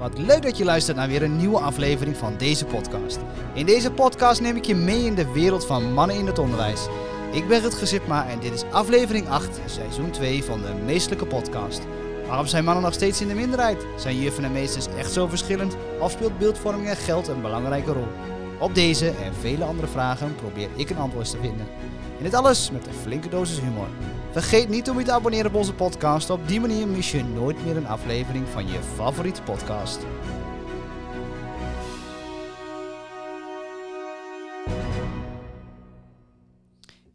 Wat leuk dat je luistert naar weer een nieuwe aflevering van deze podcast. In deze podcast neem ik je mee in de wereld van mannen in het onderwijs. Ik ben Rutger Zipma en dit is aflevering 8, seizoen 2 van de Meestelijke Podcast. Waarom zijn mannen nog steeds in de minderheid? Zijn juffen en meesters echt zo verschillend? Of speelt beeldvorming en geld een belangrijke rol? Op deze en vele andere vragen probeer ik een antwoord te vinden. En dit alles met een flinke dosis humor. Vergeet niet om je te abonneren op onze podcast. Op die manier mis je nooit meer een aflevering van je favoriete podcast.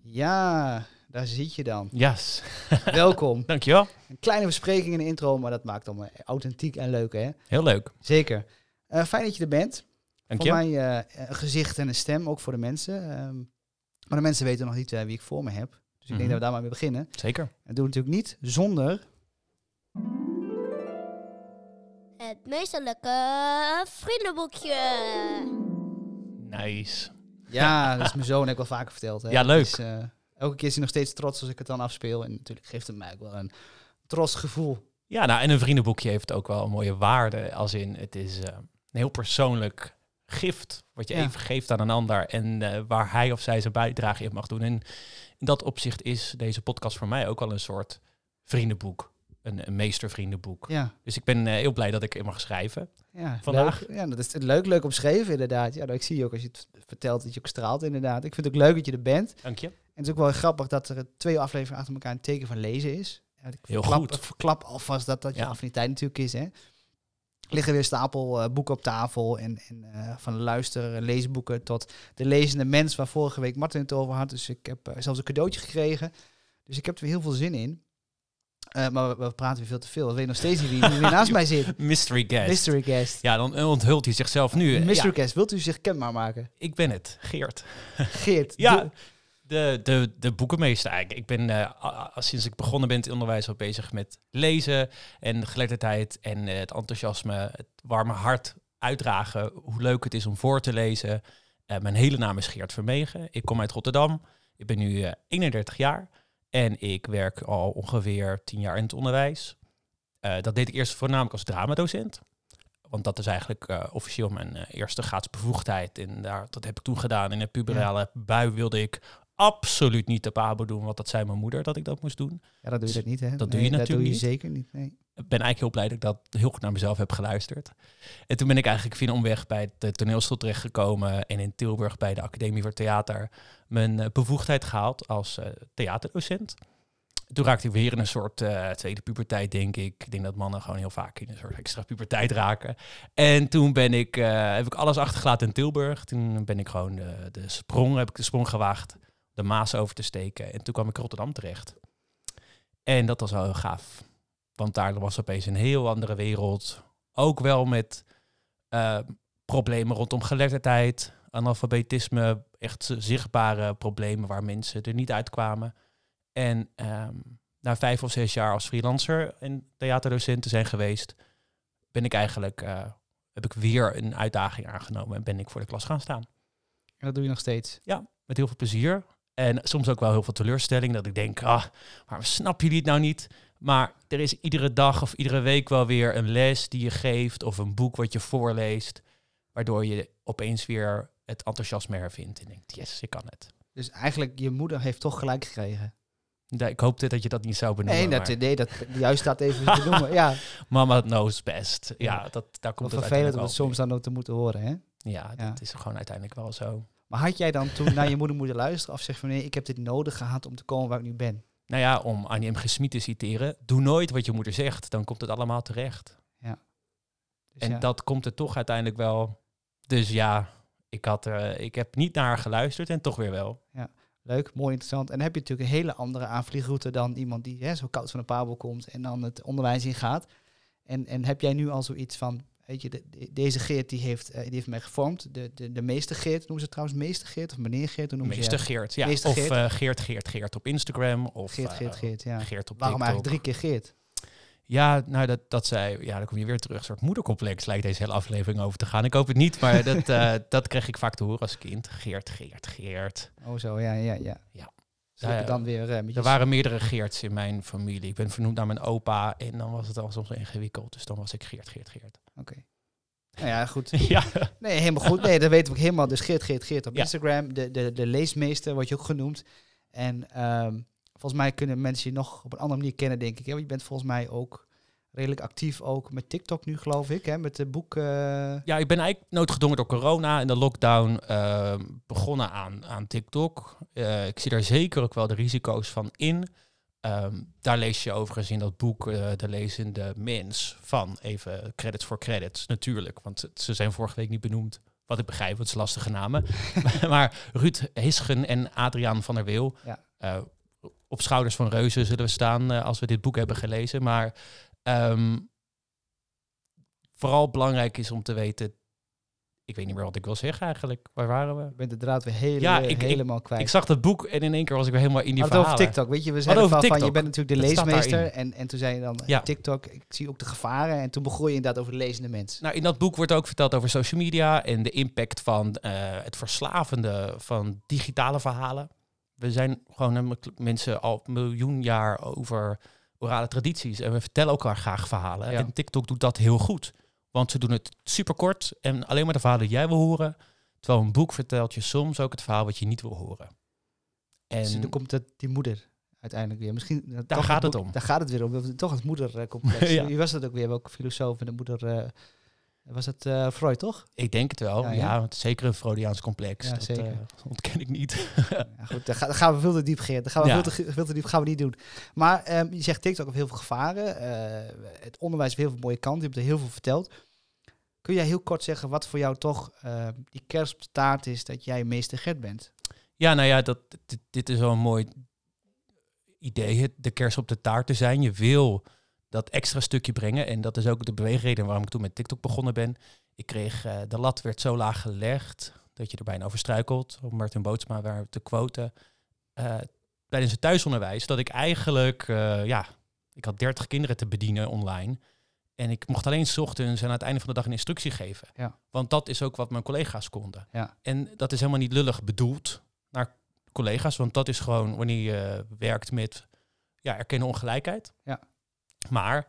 Ja, daar zit je dan. Yes. Welkom. Dankjewel. Een kleine bespreking in de intro, maar dat maakt allemaal authentiek en leuk, hè? Heel leuk. Zeker. Eh, fijn dat je er bent. Dank voor je. mij eh, een gezicht en een stem, ook voor de mensen. Ehm, maar de mensen weten nog niet eh, wie ik voor me heb. Dus ik denk Mhm. dat we daar maar mee beginnen. Zeker. En doen we natuurlijk niet zonder... Het meesterlijke vriendenboekje. Nice. Ja, dat is mijn zoon, heb ik wel vaker verteld. Hè. Ja, leuk. Dus, eh, elke keer is hij nog steeds trots als ik het dan afspeel. En natuurlijk geeft het mij ook wel een trots gevoel. Ja, nou, en een vriendenboekje heeft ook wel een mooie waarde. Als in, het is eh, een heel persoonlijk gift wat je Ja. even geeft aan een ander. En eh, waar hij of zij zijn bijdrage in mag doen. En in dat opzicht is deze podcast voor mij ook wel een soort vriendenboek. Een, een meestervriendenboek. Ja, Dus ik ben eh, heel blij dat ik mag schrijven. ja Vandaag? Leuk. Ja, dat is leuk, leuk omschreven inderdaad. Ja, ik zie je ook als je het vertelt dat je ook straalt inderdaad. Ik vind het ook leuk dat je er bent. Dank je. En het is ook wel grappig dat er twee afleveringen achter elkaar een teken van lezen is. Ja, ik Heel verklap, goed. Ik verklap alvast dat dat je Ja. affiniteit natuurlijk is. Hè. Liggen weer stapel eh, boeken op tafel. En, en eh, van de luister leesboeken tot de lezende mens waar vorige week Martin het over had. Dus ik heb eh, zelfs een cadeautje gekregen. Dus ik heb er weer heel veel zin in. Maar we, we praten weer veel te veel. Ik weet nog steeds niet wie, wie naast mij zit. Mystery guest. Mystery guest. Ja, dan onthult hij zichzelf nu. Mystery Ja, guest, wilt u zich kenbaar maken? ik ben het, Geert. Geert. Ja, de- de, de, de boekenmeester eigenlijk. Ik ben a- sinds ik begonnen ben in het onderwijs al bezig met lezen en geletterdheid en eh, het enthousiasme, het warme hart uitdragen. Hoe leuk het is om voor te lezen. Eh, mijn hele naam is Geert Vermegen. Ik kom uit Rotterdam. Ik ben nu eh, 31 jaar en ik werk al ongeveer 10 jaar in het onderwijs. Dat deed ik eerst voornamelijk als dramadocent. Want dat is eigenlijk officieel mijn eerste gratis bevoegdheid. En daar, dat heb ik toen gedaan. In een puberale bui wilde ik absoluut niet de pabo doen. Want dat zei mijn moeder dat ik dat moest doen. ja, dat doe je dat niet, hè? Dat doe je Dat doe je natuurlijk zeker niet, nee. Ik ben eigenlijk heel blij dat ik dat heel goed naar mezelf heb geluisterd. En toen ben ik eigenlijk via een omweg bij de toneelschool terechtgekomen. En in Tilburg bij de Academie voor Theater mijn eh, bevoegdheid gehaald als eh, theaterdocent. Toen raakte ik weer in een soort eh, tweede puberteit, denk ik. Ik denk dat mannen gewoon heel vaak in een soort extra puberteit raken. En toen ben ik, eh, heb ik alles achtergelaten in Tilburg. Toen ben ik gewoon de, de sprong, heb ik de sprong gewaagd, de Maas over te steken. En toen kwam ik Rotterdam terecht. En dat was wel heel gaaf. Want daar was opeens een heel andere wereld. Ook wel met eh, problemen rondom geletterdheid, analfabetisme, echt zichtbare problemen waar mensen er niet uitkwamen. En ehm, na vijf of zes jaar als freelancer en theaterdocent te zijn geweest, ben ik eigenlijk, eh, heb ik weer een uitdaging aangenomen en ben ik voor de klas gaan staan. En dat doe je nog steeds. Ja, met heel veel plezier. En soms ook wel heel veel teleurstelling. Dat ik denk, ah, waarom snap jullie het nou niet? Maar er is iedere dag of iedere week wel weer een les die je geeft. Of een boek wat je voorleest. Waardoor je opeens weer het enthousiasme hervindt. En denkt, yes, ik kan het. Dus eigenlijk, je moeder heeft toch gelijk gekregen. Ik hoopte dat je dat niet zou benoemen. Nee, dat, maar nee, dat juist dat even te noemen. Ja, Mama knows best. Ja, dat, daar komt wat het vervelend om het soms dan ook te moeten horen, hè? Ja, Ja. dat is gewoon uiteindelijk wel zo. Maar had jij dan toen naar je moeder moeten luisteren of zeg van nee, ik heb dit nodig gehad om te komen waar ik nu ben? Nou ja, om Annie M. Gesmied te citeren. Doe nooit wat je moeder zegt. Dan komt het allemaal terecht. Dus En ja. dat komt er toch uiteindelijk wel. Dus ja, ik, had, er, ik heb niet naar haar geluisterd en toch weer wel. Leuk, mooi, interessant. En dan heb je natuurlijk een hele andere aanvliegroute dan iemand die hè, zo koud van de pabel komt en dan het onderwijs ingaat. En, en heb jij nu al zoiets van, weet je, de- de- deze Geert die heeft, eh, die heeft mij gevormd. De, de, de meester Geert, noemen ze trouwens meester Geert of meneer Geert? Hoe noemen ze Meester je? Geert, ja. Meester of Geert. eh, Geert, Geert, Geert op Instagram. Of Geert, eh, Geert, Geert, ja. Geert op Waarom TikTok. eigenlijk drie keer Geert? Ja, nou dat, dat zei, ja, dan kom je weer terug. Een soort moedercomplex lijkt deze hele aflevering over te gaan. Ik hoop het niet, maar dat, dat kreeg ik vaak te horen als kind. Geert, Geert, Geert. Oh zo, ja, ja, ja. Ja. Dus Ja, dan weer eh, Er waren meerdere Geerts in mijn familie. Ik ben vernoemd naar mijn opa en dan was het al soms ingewikkeld. Dus dan was ik Geert, Geert, Geert. Oké. Nou ja, goed. ja. Nee, helemaal goed. Nee, dat weten we ook helemaal. Dus Geert, Geert, Geert op Ja. Instagram. De, de, de leesmeester wordt je ook genoemd. En ehm, volgens mij kunnen mensen je nog op een andere manier kennen, denk ik. Hè? Want je bent volgens mij ook redelijk actief ook met TikTok nu, geloof ik. Hè? Met de boek... eh, ja, ik ben eigenlijk noodgedwongen door corona en de lockdown ehm, begonnen aan, aan TikTok. Eh, ik zie daar zeker ook wel de risico's van in. Ehm, daar lees je overigens in dat boek eh, De Lezende Mens van. Even credits voor credits, natuurlijk. Want ze- zijn vorige week niet benoemd. Wat ik begrijp, want het is lastige namen. maar Ruud Hisgen en Adriaan van der Weel. Ja. eh, op schouders van reuzen zullen we staan eh, als we dit boek hebben gelezen. Maar ehm, vooral belangrijk is om te weten... Ik weet niet meer wat ik wil zeggen eigenlijk. Waar waren we? je bent de draad weer hele, Ja, ik- ik- helemaal kwijt. Ik zag dat boek en in één keer was ik weer helemaal in die Had het over verhalen. TikTok, weet je, we zeiden van, van je bent natuurlijk de Dat leesmeester en, en toen zei je dan Ja. TikTok, ik zie ook de gevaren en toen begon je inderdaad over de lezende mens. Nou, in dat boek wordt ook verteld over social media en de impact van eh, het verslavende van digitale verhalen. We zijn gewoon mensen al miljoen jaar over orale tradities en we vertellen elkaar graag verhalen. Ja. En TikTok doet dat heel goed, want ze doen het super kort en alleen maar de verhalen die jij wil horen. Terwijl een boek vertelt je soms ook het verhaal wat je niet wil horen. En Dus dan komt het, die moeder uiteindelijk weer. Misschien, eh, toch gaat het boek- om. Daar gaat het weer om. Toch het moedercomplex. Ja. Wie was dat ook weer? Welke filosoof en de moeder... eh, was het eh, Freud, toch? ik denk het wel, Ja, ja, ja. want het is zeker een Freudiaans complex. Ja, dat zeker. eh, ontken ik niet. Ja, goed, daar gaan we veel te diep, Geert. Daar gaan we veel, te, veel te diep gaan we niet doen. Maar ehm, je zegt TikTok heeft heel veel gevaren. Eh, het onderwijs heeft heel veel mooie kanten. Je hebt er heel veel verteld. Kun jij heel kort zeggen wat voor jou toch eh, die kerst op de taart is dat jij meester Gert bent? Ja, nou ja, dat, dit, dit is wel een mooi idee, het, de kers op de taart te zijn. Je wil dat extra stukje brengen. En dat is ook de beweegreden waarom ik toen met TikTok begonnen ben. Ik kreeg, eh, de lat werd zo laag gelegd dat je er bijna over struikelt. Om Martin Bootsma waar te quoten. eh, tijdens het thuisonderwijs, dat ik eigenlijk, eh, ja, ik had 30 kinderen te bedienen online. En ik mocht alleen 's ochtends en aan het einde van de dag een instructie geven. Ja. Want dat is ook wat mijn collega's konden. Ja. En dat is helemaal niet lullig bedoeld naar collega's, want dat is gewoon wanneer je werkt met ja, erkennen ongelijkheid. Ja. Maar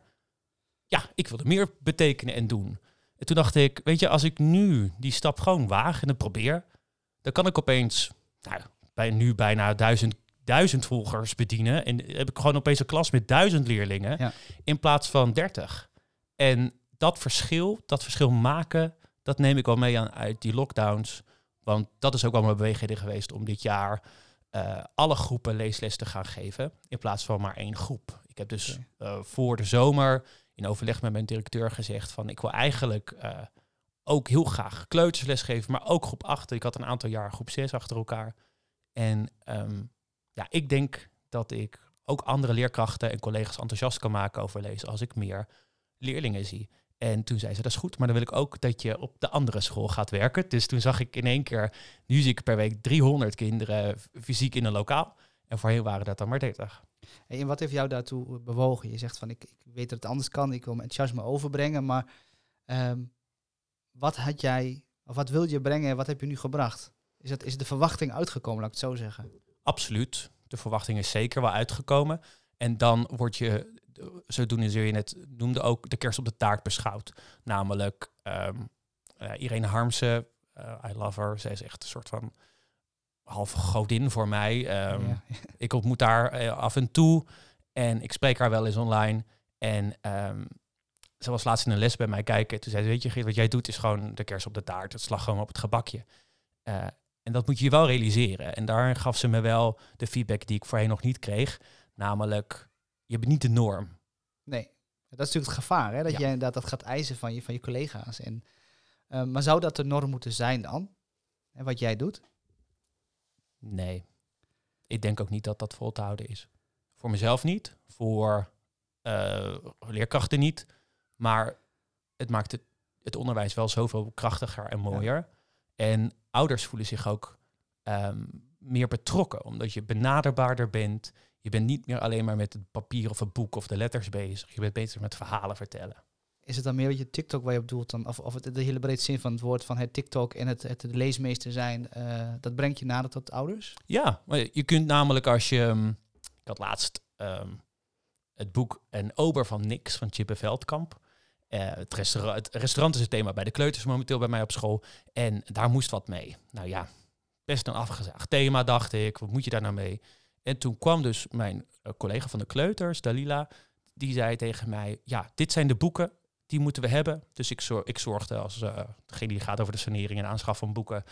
ja, ik wilde meer betekenen en doen. En toen dacht ik, weet je, als ik nu die stap gewoon waag en het probeer, dan kan ik opeens, nou, bij nu bijna duizend, duizend volgers bedienen. En heb ik gewoon opeens een klas met duizend leerlingen Ja. in plaats van dertig. En dat verschil, dat verschil maken, dat neem ik wel mee aan uit die lockdowns. Want dat is ook wel mijn beweegreden geweest om dit jaar eh, alle groepen leesles te gaan geven. In plaats van maar één groep. Ik heb dus eh, voor de zomer in overleg met mijn directeur gezegd van ik wil eigenlijk eh, ook heel graag kleutersles geven, maar ook groep 8. Ik had een aantal jaar groep 6 achter elkaar. En ehm, ja, ik denk dat ik ook andere leerkrachten en collega's enthousiast kan maken over lezen als ik meer leerlingen zie. En toen zei ze, dat is goed, maar dan wil ik ook dat je op de andere school gaat werken. Dus toen zag ik in één keer, nu zie ik per week 300 kinderen fysiek in een lokaal. En voorheen waren dat dan maar 30. En wat heeft jou daartoe bewogen? Je zegt van ik, ik weet dat het anders kan, ik wil mijn enthousiasme overbrengen, maar ehm, wat had jij, of wat wil je brengen en wat heb je nu gebracht? Is, het, is de verwachting uitgekomen, laat ik het zo zeggen? Absoluut. De verwachting is zeker wel uitgekomen. En dan word je, zodoende zul je het noemde ook de kerst op de taart beschouwd. Namelijk eh, Irene Harmsen, eh, I love her. Zij is echt een soort van half godin voor mij. Ehm, Ja. Ik ontmoet haar eh, af en toe en ik spreek haar wel eens online. En ehm, ze was laatst in een les bij mij kijken. Toen zei ze, weet je Geert, wat jij doet is gewoon de kers op de taart. Het slagroom op het gebakje. Eh, en dat moet je je wel realiseren. En daar gaf ze me wel de feedback die ik voorheen nog niet kreeg. Namelijk, je bent niet de norm. Nee, dat is natuurlijk het gevaar, hè? dat Ja. jij inderdaad dat gaat eisen van je, van je collega's. En, eh, maar zou dat de norm moeten zijn dan? En wat jij doet? Nee. Ik denk ook niet dat dat vol te houden is. Voor mezelf niet. Voor eh, leerkrachten niet. Maar het maakt het, het onderwijs wel zoveel krachtiger en mooier. En ouders voelen zich ook ehm, meer betrokken. Omdat je benaderbaarder bent. Je bent niet meer alleen maar met het papier of het boek of de letters bezig. Je bent bezig met verhalen vertellen. Is het dan meer wat je TikTok waar je op doelt? Dan, of, of het, de hele breed zin van het woord van het TikTok en het, het leesmeester zijn, eh, dat brengt je nader tot ouders? Ja, maar je kunt namelijk als je... ehm, ik had laatst ehm, het boek Een ober van niks van Chippe Veldkamp. Eh, het, restaurant, het restaurant is het thema bij de kleuters momenteel bij mij op school. En daar moest wat mee. Nou ja, best een afgezaagd thema, dacht ik. Wat moet je daar nou mee? En toen kwam dus mijn eh, collega van de kleuters, Dalila, die zei tegen mij: Ja, dit zijn de boeken, die moeten we hebben. Dus ik, ik zorgde als uh, degene die gaat over de sanering en aanschaf van boeken,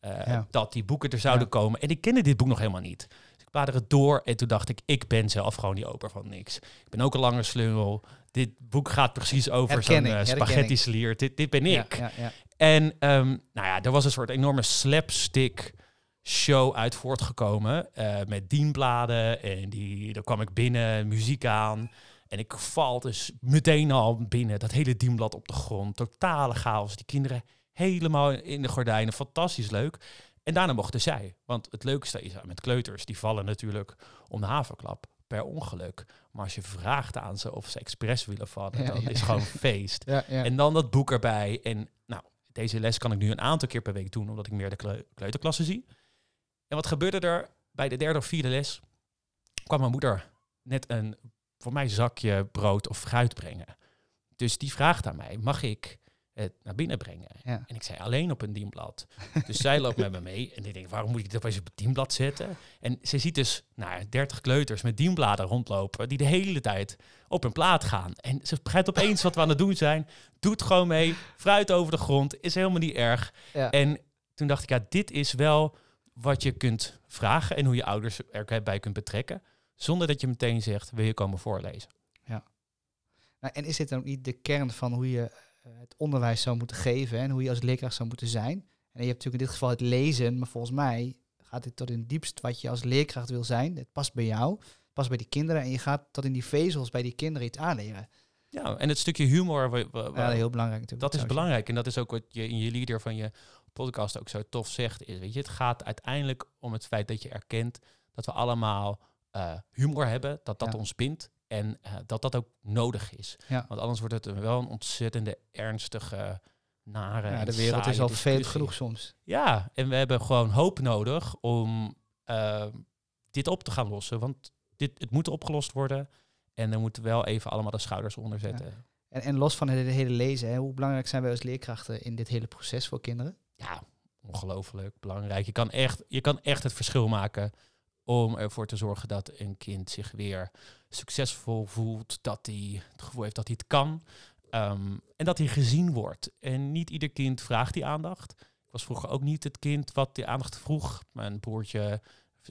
uh, ja. dat die boeken er zouden ja. komen. En ik kende dit boek nog helemaal niet. Dus ik blader het door en toen dacht ik: Ik ben zelf gewoon die oper van niks. Ik ben ook een lange slungel. Dit boek gaat precies over zo'n uh, spaghetti slier. Dit, dit ben ik. Ja, en um, nou ja, er was een soort enorme slapstick show uit voortgekomen. Uh, met dienbladen. En die, daar kwam ik binnen, muziek aan. En ik val dus meteen al binnen. Dat hele dienblad op de grond. Totale chaos. Die kinderen helemaal in de gordijnen. Fantastisch leuk. En daarna mochten zij. Want het leukste is met kleuters. Die vallen natuurlijk om de haverklap. Per ongeluk. Maar als je vraagt aan ze of ze expres willen vallen, Ja, dan ja, is gewoon feest. Ja. En dan dat boek erbij. En nou, deze les kan ik nu een aantal keer per week doen, omdat ik meer de kleu- kleuterklassen zie. En wat gebeurde er bij de derde of vierde les? Kwam mijn moeder net een, voor mij, zakje brood of fruit brengen. Dus die vraagt aan mij, mag ik het naar binnen brengen? Ja. En ik zei alleen op een dienblad. Dus zij loopt met me mee. En ik denk, waarom moet ik dat op het dienblad zetten? En ze ziet dus nou, 30 kleuters met dienbladen rondlopen... die de hele tijd op hun plaat gaan. En ze begrijpt opeens wat we aan het doen zijn. Doet gewoon mee. Fruit over de grond. Is helemaal niet erg. Ja. En toen dacht ik, ja, dit is wel wat je kunt vragen... en hoe je ouders erbij kunt betrekken... zonder dat je meteen zegt, wil je komen voorlezen? Nou, en is dit dan ook niet de kern van hoe je eh, het onderwijs zou moeten geven en hoe je als leerkracht zou moeten zijn? En je hebt natuurlijk in dit geval het lezen, maar volgens mij gaat dit tot in het diepst wat je als leerkracht wil zijn. Het past bij jou, het past bij die kinderen en je gaat tot in die vezels bij die kinderen iets aanleren. Ja, en het stukje humor... Ja, heel belangrijk natuurlijk. Dat is belangrijk. En dat is ook wat je in je leader van je podcast ook zo tof zegt. Is, weet je, het gaat uiteindelijk om het feit dat je erkent dat we allemaal eh, humor hebben. Dat dat Ja. ons bindt. En eh, dat dat ook nodig is. Ja. Want anders wordt het wel een ontzettende ernstige, nare. Ja, de wereld is al veel genoeg soms. Ja, en we hebben gewoon hoop nodig om eh, dit op te gaan lossen. Want dit, het moet opgelost worden. En er moeten wel even allemaal de schouders onder zetten. En, en los van het hele lezen, hè, hoe belangrijk zijn wij als leerkrachten in dit hele proces voor kinderen? ja, ongelooflijk belangrijk. Je kan, echt, je kan echt het verschil maken om ervoor te zorgen dat een kind zich weer succesvol voelt, dat hij het gevoel heeft dat hij het kan ehm, en dat hij gezien wordt. En niet ieder kind vraagt die aandacht. Ik was vroeger ook niet het kind wat die aandacht vroeg. Mijn broertje,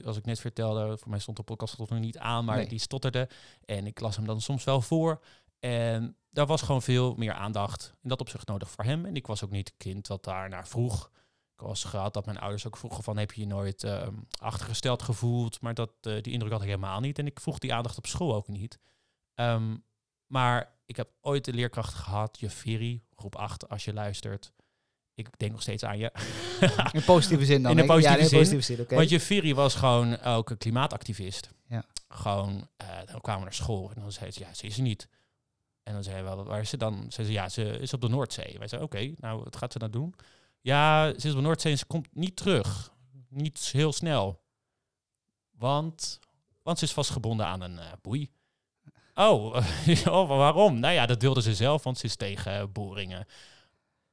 als ik net vertelde, voor mij stond de podcast nog niet aan, maar Nee. die stotterde. En ik las hem dan soms wel voor. En daar was gewoon veel meer aandacht in dat opzicht nodig voor hem. En ik was ook niet het kind wat daar naar vroeg. Ik was gehad dat mijn ouders ook vroegen van heb je je nooit ehm, achtergesteld gevoeld. Maar dat, eh, die indruk had ik helemaal niet. En ik vroeg die aandacht op school ook niet. Ehm, maar ik heb ooit een leerkracht gehad, Jafiri, groep 8, als je luistert. Ik denk nog steeds aan je. In positieve zin dan. In een hè? ja, positieve in een zin. positieve zin. Oké. Want Jafiri was gewoon ook een klimaatactivist. Ja. Gewoon, eh, dan kwamen we naar school en dan zei ze, ja, ze is er niet. En dan zei we, wel, waar is ze dan? Zei ze, ja, ze is op de Noordzee. Wij zeiden, oké, nou, wat gaat ze nou doen? Ja, de Noordzee komt niet terug. Niet heel snel. Want, want ze is vastgebonden aan een eh, boei. Oh, oh, waarom? Nou ja, dat wilde ze zelf, want ze is tegen eh, boringen.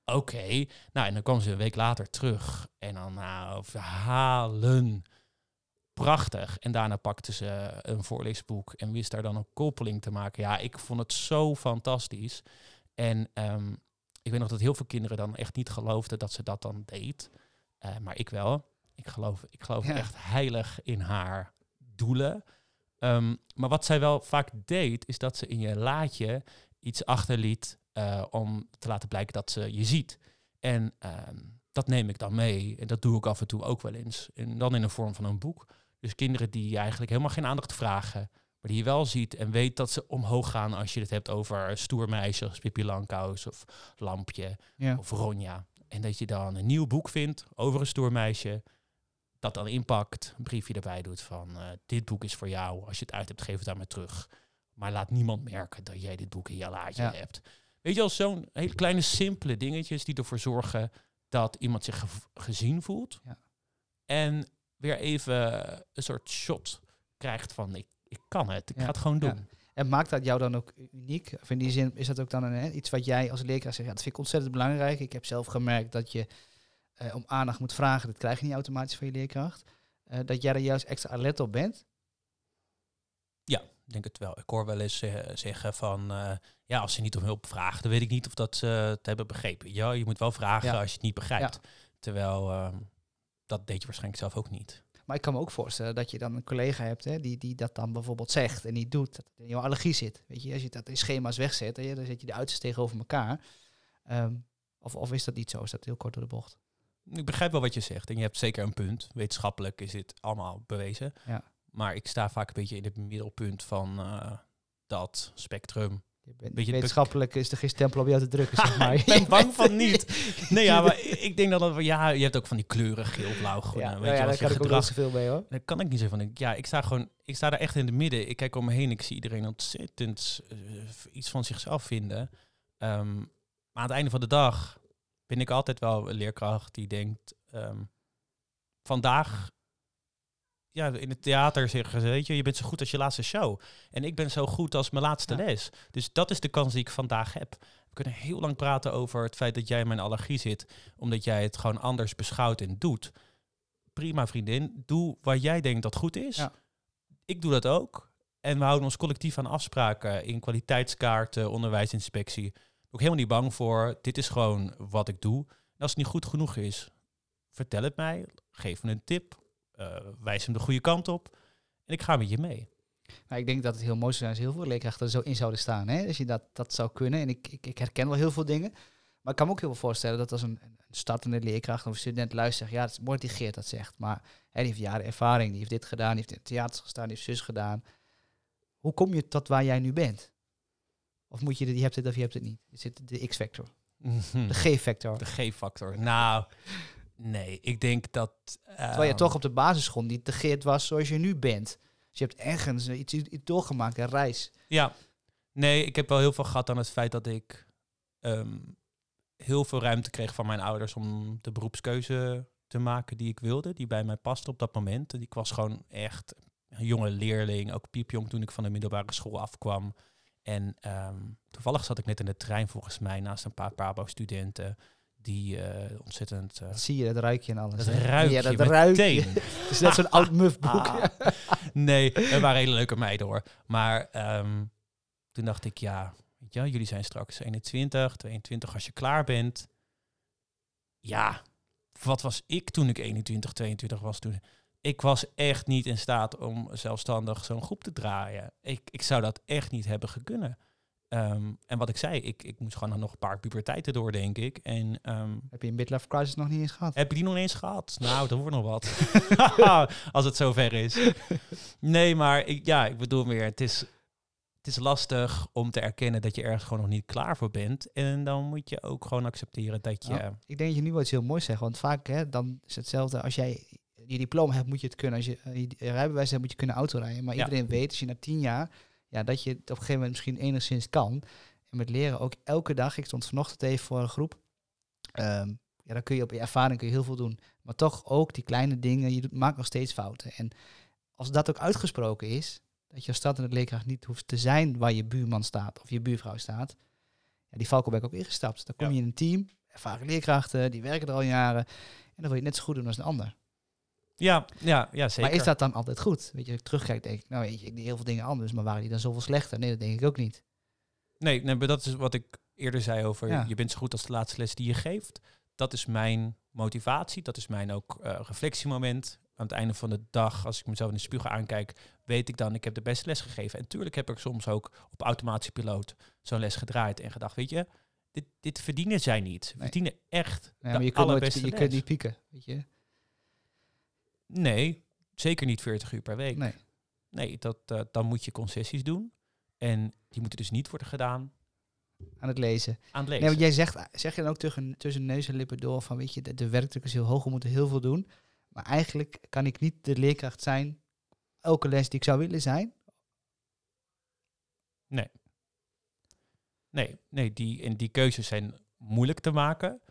Oké, nou en dan kwam ze een week later terug. En dan nou, verhalen. Prachtig. En daarna pakte ze een voorleesboek en wist daar dan een koppeling te maken. Ja, ik vond het zo fantastisch. En ehm, ik weet nog dat heel veel kinderen dan echt niet geloofden dat ze dat dan deed. Eh, maar ik wel. Ik geloof, ik geloof Ja. echt heilig in haar doelen. Ehm, maar wat zij wel vaak deed, is dat ze in je laadje iets achterliet eh, om te laten blijken dat ze je ziet. En ehm, dat neem ik dan mee. En dat doe ik af en toe ook wel eens. En dan in de vorm van een boek. Dus kinderen die eigenlijk helemaal geen aandacht vragen, maar die je wel ziet en weet dat ze omhoog gaan als je het hebt over stoermeisjes, Pippi Langkous of Lampje ja. of Ronja. En dat je dan een nieuw boek vindt over een stoermeisje, dat dan inpakt, een briefje erbij doet van eh, dit boek is voor jou. Als je het uit hebt, geef het aan me terug. Maar laat niemand merken dat jij dit boek in je laadje Ja. hebt. Weet je wel, zo'n hele kleine simpele dingetjes die ervoor zorgen dat iemand zich gezien voelt. Ja. En weer even een soort shot krijgt van ik, ik kan het, ik Ja, ga het gewoon ja. doen. En maakt dat jou dan ook uniek? Of in die zin is dat ook dan een, iets wat jij als leerkracht zegt, ja, dat vind ik ontzettend belangrijk. Ik heb zelf gemerkt dat je eh, om aandacht moet vragen, dat krijg je niet automatisch van je leerkracht. Eh, dat jij er juist extra alert op bent. Ik denk het wel. Ik hoor wel eens zeggen van, eh, ja, als ze niet om hulp vragen, dan weet ik niet of dat ze het hebben begrepen. Ja, je moet wel vragen Ja. als je het niet begrijpt. Terwijl, ehm, dat deed je waarschijnlijk zelf ook niet. Maar ik kan me ook voorstellen dat je dan een collega hebt hè, die, die dat dan bijvoorbeeld zegt en niet doet. Dat het in jouw allergie zit. Weet je, als je dat in schema's wegzet, hè, dan zet je de uitersten tegenover elkaar. Ehm, of, of is dat niet zo? Is dat heel kort door de bocht? Ik begrijp wel wat je zegt en je hebt zeker een punt. Wetenschappelijk is dit allemaal bewezen. Ja. Maar ik sta vaak een beetje in het middelpunt van eh, dat spectrum. Je bent, Beetje wetenschappelijk is er geen stempel op jou te drukken, zeg maar. ik ben bang van niet. Nee, ja, maar ik denk dat dat... Ja, je hebt ook van die kleuren, geel, blauw, groen. Ja, weet nou je, ja, daar je kan ik ook gedrag niet zoveel mee hoor. Daar kan ik niet zo van. Ik- Ja, ik sta gewoon, ik sta daar echt in het midden. Ik kijk om me heen, ik zie iedereen ontzettend eh, iets van zichzelf vinden. Ehm, maar aan het einde van de dag ben ik altijd wel een leerkracht die denkt, ehm, vandaag, ja, in het theater zeggen ze, weet je, je bent zo goed als je laatste show. En ik ben zo goed als mijn laatste Ja. les. Dus dat is de kans die ik vandaag heb. We kunnen heel lang praten over het feit dat jij in mijn allergie zit, omdat jij het gewoon anders beschouwt en doet. Prima vriendin, doe wat jij denkt dat goed is. Ja. Ik doe dat ook. En we houden ons collectief aan afspraken in kwaliteitskaarten, onderwijsinspectie. Ik helemaal niet bang voor. Dit is gewoon wat ik doe. En als het niet goed genoeg is, vertel het mij. Geef me een tip. Eh, wijs hem de goede kant op. En ik ga met je mee. Nou, ik denk dat het heel mooi zou zijn als heel veel leerkrachten er zo in zouden staan. Hè? Als je dat, dat zou kunnen. En ik, ik, ik herken wel heel veel dingen. Maar ik kan me ook heel veel voorstellen dat als een, een startende leerkracht of een student luistert, zegt, ja, het is mooi dat die Geert dat zegt. Maar die heeft jaren ervaring, die heeft dit gedaan, die heeft in het theater gestaan, die heeft zus gedaan. Hoe kom je tot waar jij nu bent? Of moet je, je hebt het of je hebt het niet? Is het de X-factor? De G-factor? De G-factor. Nou, nee. Ik denk dat... Terwijl je ehm, toch op de basisschool niet de Geert was zoals je nu bent. Dus je hebt ergens iets, iets doorgemaakt, een reis. Ja, nee, ik heb wel heel veel gehad aan het feit dat ik ehm, heel veel ruimte kreeg van mijn ouders om de beroepskeuze te maken die ik wilde, die bij mij paste op dat moment. En ik was gewoon echt een jonge leerling, ook piepjong toen ik van de middelbare school afkwam. En ehm, toevallig zat ik net in de trein volgens mij naast een paar Pabo-studenten die eh, ontzettend... eh, Dat zie je, dat ruik je en alles. dat ruik ja, dat ruik je. is net zo'n oud mufboek. Ah. Nee, het waren hele leuke meiden hoor. Maar ehm, toen dacht ik, ja, wel, jullie zijn straks 21, 22 als je klaar bent. Ja, wat was ik toen ik 21, 22 was toen? Ik was echt niet in staat om zelfstandig zo'n groep te draaien. Ik, ik zou dat echt niet hebben gekunnen. Ehm, en wat ik zei, ik, ik moest gewoon nog een paar puberteiten door, denk ik. En ehm, Heb je een midlife crisis nog niet eens gehad? heb je die nog eens gehad? Nou, dat wordt nog wat. Als het zover is. Nee, maar ik, ja, ik bedoel meer, het is, het is lastig om te erkennen dat je ergens gewoon nog niet klaar voor bent. En dan moet je ook gewoon accepteren dat je... Nou, ik denk dat je nu wel iets heel moois zegt. Want vaak hè, dan is hetzelfde. Als jij je diploma hebt, moet je het kunnen. Als je eh, je rijbewijs hebt, moet je kunnen autorijden. Maar Ja. iedereen weet, als je na tien jaar, ja, dat je het op een gegeven moment misschien enigszins kan. En met leren ook elke dag. Ik stond vanochtend even voor een groep. Ehm, ja, dan kun je op je ervaring kun je heel veel doen. Maar toch ook die kleine dingen. Je doet, maakt nog steeds fouten. En als dat ook uitgesproken is, dat je als startende leerkracht niet hoeft te zijn waar je buurman staat of je buurvrouw staat. Ja, die valkuil ben ik ook ingestapt. Dan kom Ja. je in een team, ervaren leerkrachten, die werken er al jaren. En dan wil je het net zo goed doen als een ander. Ja, ja, ja, zeker. Maar is dat dan altijd goed? Weet je, als ik terugkijk, denk ik, nou weet je, ik deed heel veel dingen anders, maar waren die dan zoveel slechter? Nee, dat denk ik ook niet. Nee, nee, maar dat is wat ik eerder zei over Ja. je bent zo goed als de laatste les die je geeft. Dat is mijn motivatie. Dat is mijn ook eh, reflectiemoment. Aan het einde van de dag, als ik mezelf in de spiegel aankijk, weet ik dan, ik heb de beste les gegeven. En tuurlijk heb ik soms ook op automatische piloot zo'n les gedraaid en gedacht, weet je, dit, dit verdienen zij niet. Ze Nee. verdienen echt Ja, de maar je nooit, allerbeste je les. kunt niet pieken, weet je. Nee, zeker niet 40 uur per week. Nee. Nee, dat, eh, dan moet je concessies doen. En die moeten dus niet worden gedaan Aan het lezen. aan het lezen. Nee, want jij zegt, zeg je dan ook tussen, tussen neus en lippen door van, weet je, de, de werkdruk is heel hoog, we moeten heel veel doen. Maar eigenlijk kan ik niet de leerkracht zijn, elke les die ik zou willen zijn. Nee, nee die, en die keuzes zijn moeilijk te maken.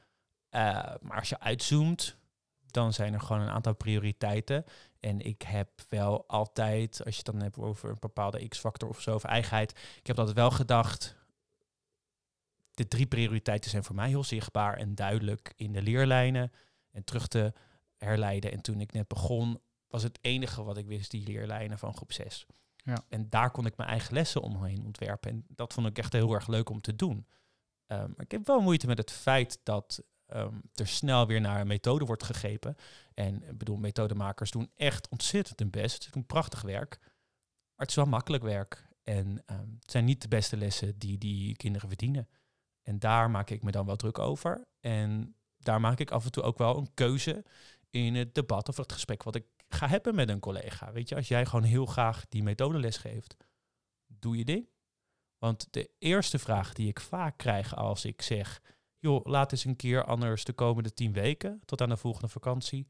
Eh, maar als je uitzoomt, dan zijn er gewoon een aantal prioriteiten. En ik heb wel altijd, als je het dan hebt over een bepaalde x-factor of zo, of eigenheid, ik heb altijd wel gedacht, de drie prioriteiten zijn voor mij heel zichtbaar en duidelijk in de leerlijnen en terug te herleiden. En toen ik net begon, was het enige wat ik wist die leerlijnen van groep 6. Ja. En daar kon ik mijn eigen lessen omheen ontwerpen. En dat vond ik echt heel erg leuk om te doen. Um, maar ik heb wel moeite met het feit dat um, er snel weer naar een methode wordt gegrepen. En ik bedoel, methodemakers doen echt ontzettend hun best. Ze doen prachtig werk. Maar het is wel makkelijk werk. En um, het zijn niet de beste lessen die die kinderen verdienen. En daar maak ik me dan wel druk over. En daar maak ik af en toe ook wel een keuze in het debat of het gesprek wat ik ga hebben met een collega. Weet je, als jij gewoon heel graag die methodeles geeft, doe je ding. Want de eerste vraag die ik vaak krijg als ik zeg, joh, laat eens een keer anders de komende tien weken, tot aan de volgende vakantie,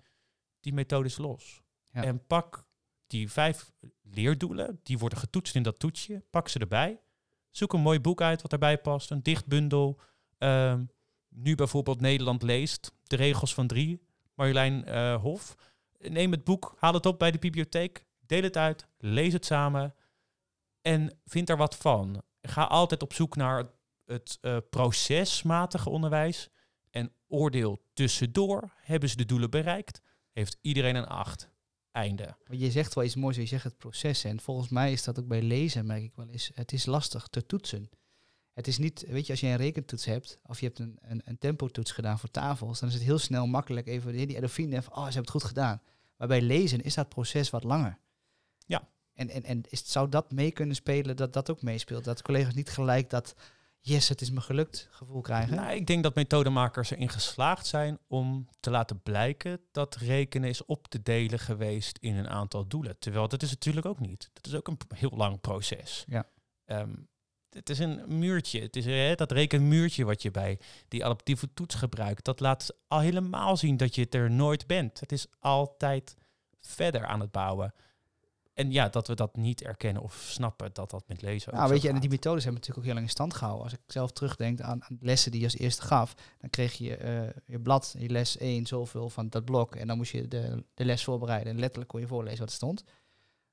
die methode is los. Ja. En pak die vijf leerdoelen, die worden getoetst in dat toetsje, pak ze erbij. Zoek een mooi boek uit wat erbij past, een dichtbundel. Um, nu bijvoorbeeld Nederland leest, de regels van drie, Marjolein uh, Hof. Neem het boek, haal het op bij de bibliotheek, deel het uit, lees het samen en vind er wat van. Ga altijd op zoek naar het, uh, procesmatige onderwijs en oordeel tussendoor. Hebben ze de doelen bereikt? Heeft iedereen een acht? Einde. Je zegt wel iets moois, je zegt het proces. En volgens mij is dat ook bij lezen, merk ik wel eens. Het is lastig te toetsen. Het is niet, weet je, als je een rekentoets hebt, of je hebt een, een, een tempotoets gedaan voor tafels, dan is het heel snel makkelijk even die endorfine van, oh, ze hebben het goed gedaan. Maar bij lezen is dat proces wat langer. Ja. En, en, en is, zou dat mee kunnen spelen, dat dat ook meespeelt? Dat collega's niet gelijk dat, yes, het is me gelukt gevoel krijgen? Nou, ik denk dat methodemakers erin geslaagd zijn om te laten blijken dat rekenen is op te delen geweest in een aantal doelen. Terwijl dat is natuurlijk ook niet. Dat is ook een heel lang proces. Ja. Um, het is een muurtje. Het is hè, dat rekenmuurtje wat je bij die adaptieve toets gebruikt. Dat laat al helemaal zien dat je het er nooit bent. Het is altijd verder aan het bouwen. En ja, dat we dat niet erkennen of snappen, dat dat met lezen nou, weet je, en die methodes hebben natuurlijk ook heel lang in stand gehouden. Als ik zelf terugdenk aan, aan lessen die je als eerste gaf, dan kreeg je uh, je blad, je les 1, zoveel van dat blok. En dan moest je de, de les voorbereiden. En letterlijk kon je voorlezen wat er stond.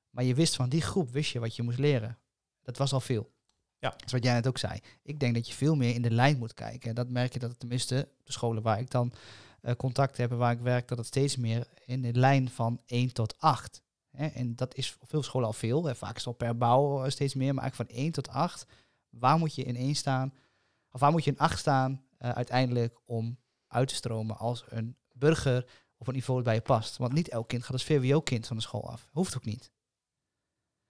Maar je wist van die groep, wist je wat je moest leren. Dat was al veel. Ja. Dat is wat jij net ook zei. Ik denk dat je veel meer in de lijn moet kijken. En dat merk je dat het tenminste de scholen waar ik dan uh, contact heb en waar ik werk, dat het steeds meer in de lijn van 1 tot 8. Hè? En dat is voor veel scholen al veel. Hè? Vaak is het al per bouw steeds meer, maar eigenlijk van 1 tot 8. Waar moet je in 1 staan? Of waar moet je in 8 staan uh, uiteindelijk om uit te stromen als een burger op een niveau dat bij je past? Want niet elk kind gaat als VWO-kind van de school af. Hoeft ook niet.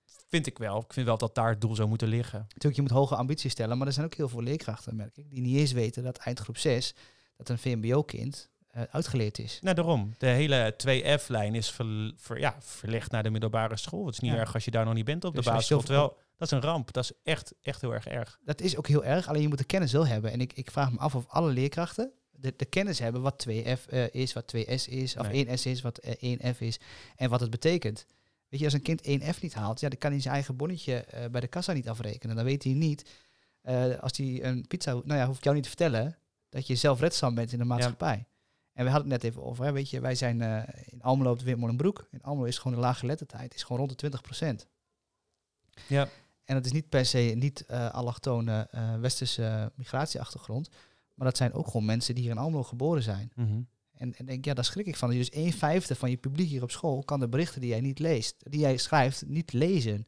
Vind ik wel. Ik vind wel dat daar het doel zou moeten liggen. Natuurlijk, je moet hoge ambities stellen, maar er zijn ook heel veel leerkrachten, merk ik, die niet eens weten dat eindgroep 6, dat een VMBO-kind uitgeleerd is. Nou, daarom. De hele 2F-lijn is ver, ver, ja, verlegd naar de middelbare school. Het is niet Ja. erg als je daar nog niet bent op Dus de je basisschool. Terwijl, dat is een ramp. Dat is echt, echt heel erg erg. Dat is ook heel erg, alleen je moet de kennis wel hebben. En ik, ik vraag me af of alle leerkrachten de, de kennis hebben wat 2F eh, is, wat 2S is, of Nee. 1S is, wat eh, 1F is en wat het betekent. Weet je, als een kind 1F niet haalt, ja, dan kan hij zijn eigen bonnetje eh, bij de kassa niet afrekenen. Dan weet hij niet, eh, als hij een pizza, nou ja, hoef ik jou niet te vertellen, dat je zelfredzaam bent in de maatschappij. En we hadden het net even over, hè, weet je, wij zijn eh, in Almelo op de Witmolenbroek. In Almelo is gewoon de lage lettertijd, is gewoon rond de 20% Ja. En dat is niet per se niet eh allochtone eh, westerse migratieachtergrond. Maar dat zijn ook gewoon mensen die hier in Almelo geboren zijn. Mhm. En, en denk, ja, daar schrik ik van. Dus een vijfde van je publiek hier op school kan de berichten die jij niet leest, die jij schrijft, niet lezen.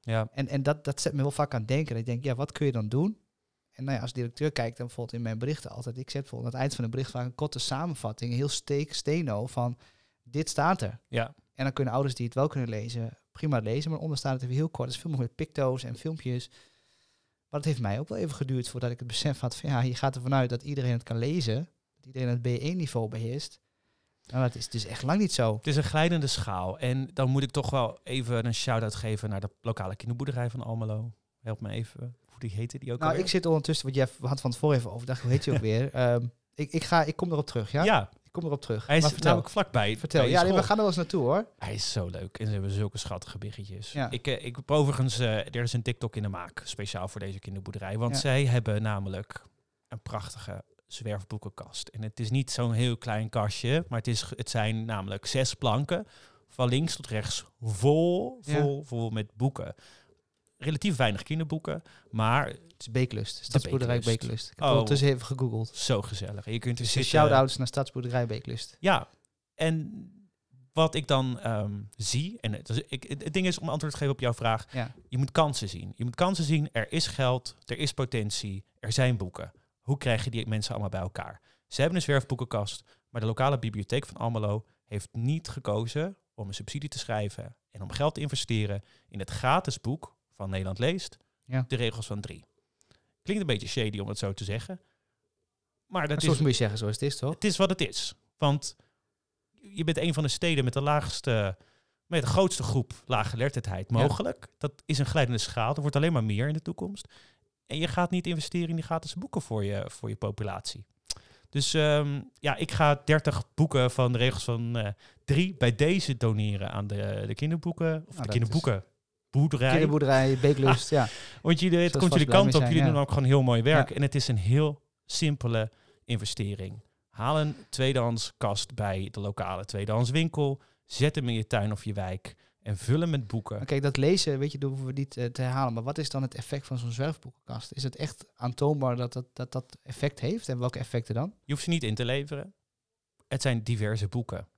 Ja. En, en dat, dat zet me wel vaak aan het denken. Ik denk, ja, wat kun je dan doen? En nou ja, als directeur kijkt, dan bijvoorbeeld in mijn berichten altijd, ik zet bijvoorbeeld aan het eind van een bericht vaak een korte samenvatting, heel steek, steno van dit staat er. Ja. En dan kunnen ouders die het wel kunnen lezen, prima lezen. Maar onder staat het even heel kort. Het is veel meer met picto's en filmpjes. Maar het heeft mij ook wel even geduurd voordat ik het besef had van ja, je gaat ervan uit dat iedereen het kan lezen. Dat iedereen het B1-niveau beheerst. Nou, dat is dus echt lang niet zo. Het is een glijdende schaal. En dan moet ik toch wel even een shout-out geven naar de lokale kinderboerderij van Almelo. Help me even. Hoe die heette die ook Nou, alweer? ik zit ondertussen, want jij had van tevoren even over, dacht, hoe heet je ook weer? Ehm, ik, ik, ga, ik kom erop terug, ja? ja, Ik kom erop terug. hij is vertel, namelijk vlakbij. vertel. bij je Ja, nee, we gaan er wel eens naartoe hoor. Hij is zo leuk. En ze hebben zulke schattige biggetjes. Ja. Ik, eh, ik heb overigens, eh, er is een TikTok in de maak, speciaal voor deze kinderboerderij. Want Ja. zij hebben namelijk een prachtige zwerfboekenkast. En het is niet zo'n heel klein kastje, maar het, is, het zijn namelijk zes planken van links tot rechts vol, Ja. vol, vol met boeken. Relatief weinig kinderboeken, maar Het is Beeklust. Stadsboerderij Beeklust. Beeklust. Ik heb Oh. ondertussen even gegoogeld. zo gezellig. Je kunt er Dus zitten. shout-outs naar Stadsboerderij Beeklust. Ja, en wat ik dan ehm, zie, en het, ik, het, het ding is om antwoord te geven op jouw vraag, Ja. je moet kansen zien. Je moet kansen zien, er is geld, er is potentie, er zijn boeken. Hoe krijg je die mensen allemaal bij elkaar? Ze hebben een zwerfboekenkast, maar de lokale bibliotheek van Almelo heeft niet gekozen om een subsidie te schrijven en om geld te investeren in het gratis boek van Nederland Leest, Ja. De Regels van Drie. Klinkt een beetje shady om het zo te zeggen, maar dat is moet je zeggen zoals het is, toch? het is wat het is. Want je bent een van de steden met de laagste, met de grootste groep laaggeletterdheid mogelijk. Dat is een glijdende schaal. Er wordt alleen maar meer in de toekomst. En je gaat niet investeren in die gratis boeken voor je, voor je populatie. Dus ehm, ja, ik ga 30 boeken van de regels van eh, drie bij deze doneren aan de, de kinderboeken. Of Nou, de kinderboeken. Boerderij. Kinderboerderij Beeklust, ja. Want jullie, het komt jullie kant op. zijn, Jullie ja. doen ook gewoon heel mooi werk. Ja. En het is een heel simpele investering. Haal een tweedehands kast bij de lokale tweedehands winkel. Zet hem in je tuin of je wijk. En vul hem met boeken. Kijk, dat lezen, weet je, dat hoeven we niet eh, te herhalen. Maar wat is dan het effect van zo'n zwerfboekenkast? Is het echt aantoonbaar dat dat, dat dat effect heeft? En welke effecten dan? Je hoeft ze niet in te leveren. Het zijn diverse boeken.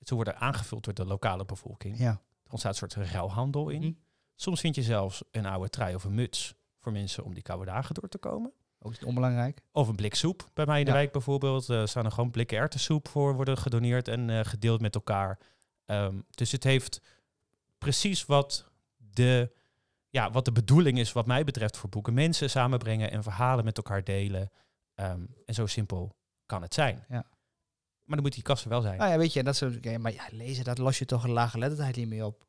Ze worden aangevuld door de lokale bevolking. Ja. Er ontstaat een soort ruilhandel in. Hm. Soms vind je zelfs een oude trui of een muts voor mensen om die koude dagen door te komen. Ook niet onbelangrijk. Of een blik soep. Bij mij in de Ja. wijk bijvoorbeeld eh, staan er gewoon blikken erwtensoep voor worden gedoneerd en eh, gedeeld met elkaar. Ehm, dus het heeft precies wat de, ja, wat de bedoeling is wat mij betreft voor boeken. Mensen samenbrengen en verhalen met elkaar delen. Ehm, en zo simpel kan het zijn. Ja. Maar dan moet die kassen wel zijn. Nou ja, weet je, dat is, ja, maar ja, lezen, dat los je toch een lage letterheid niet mee op.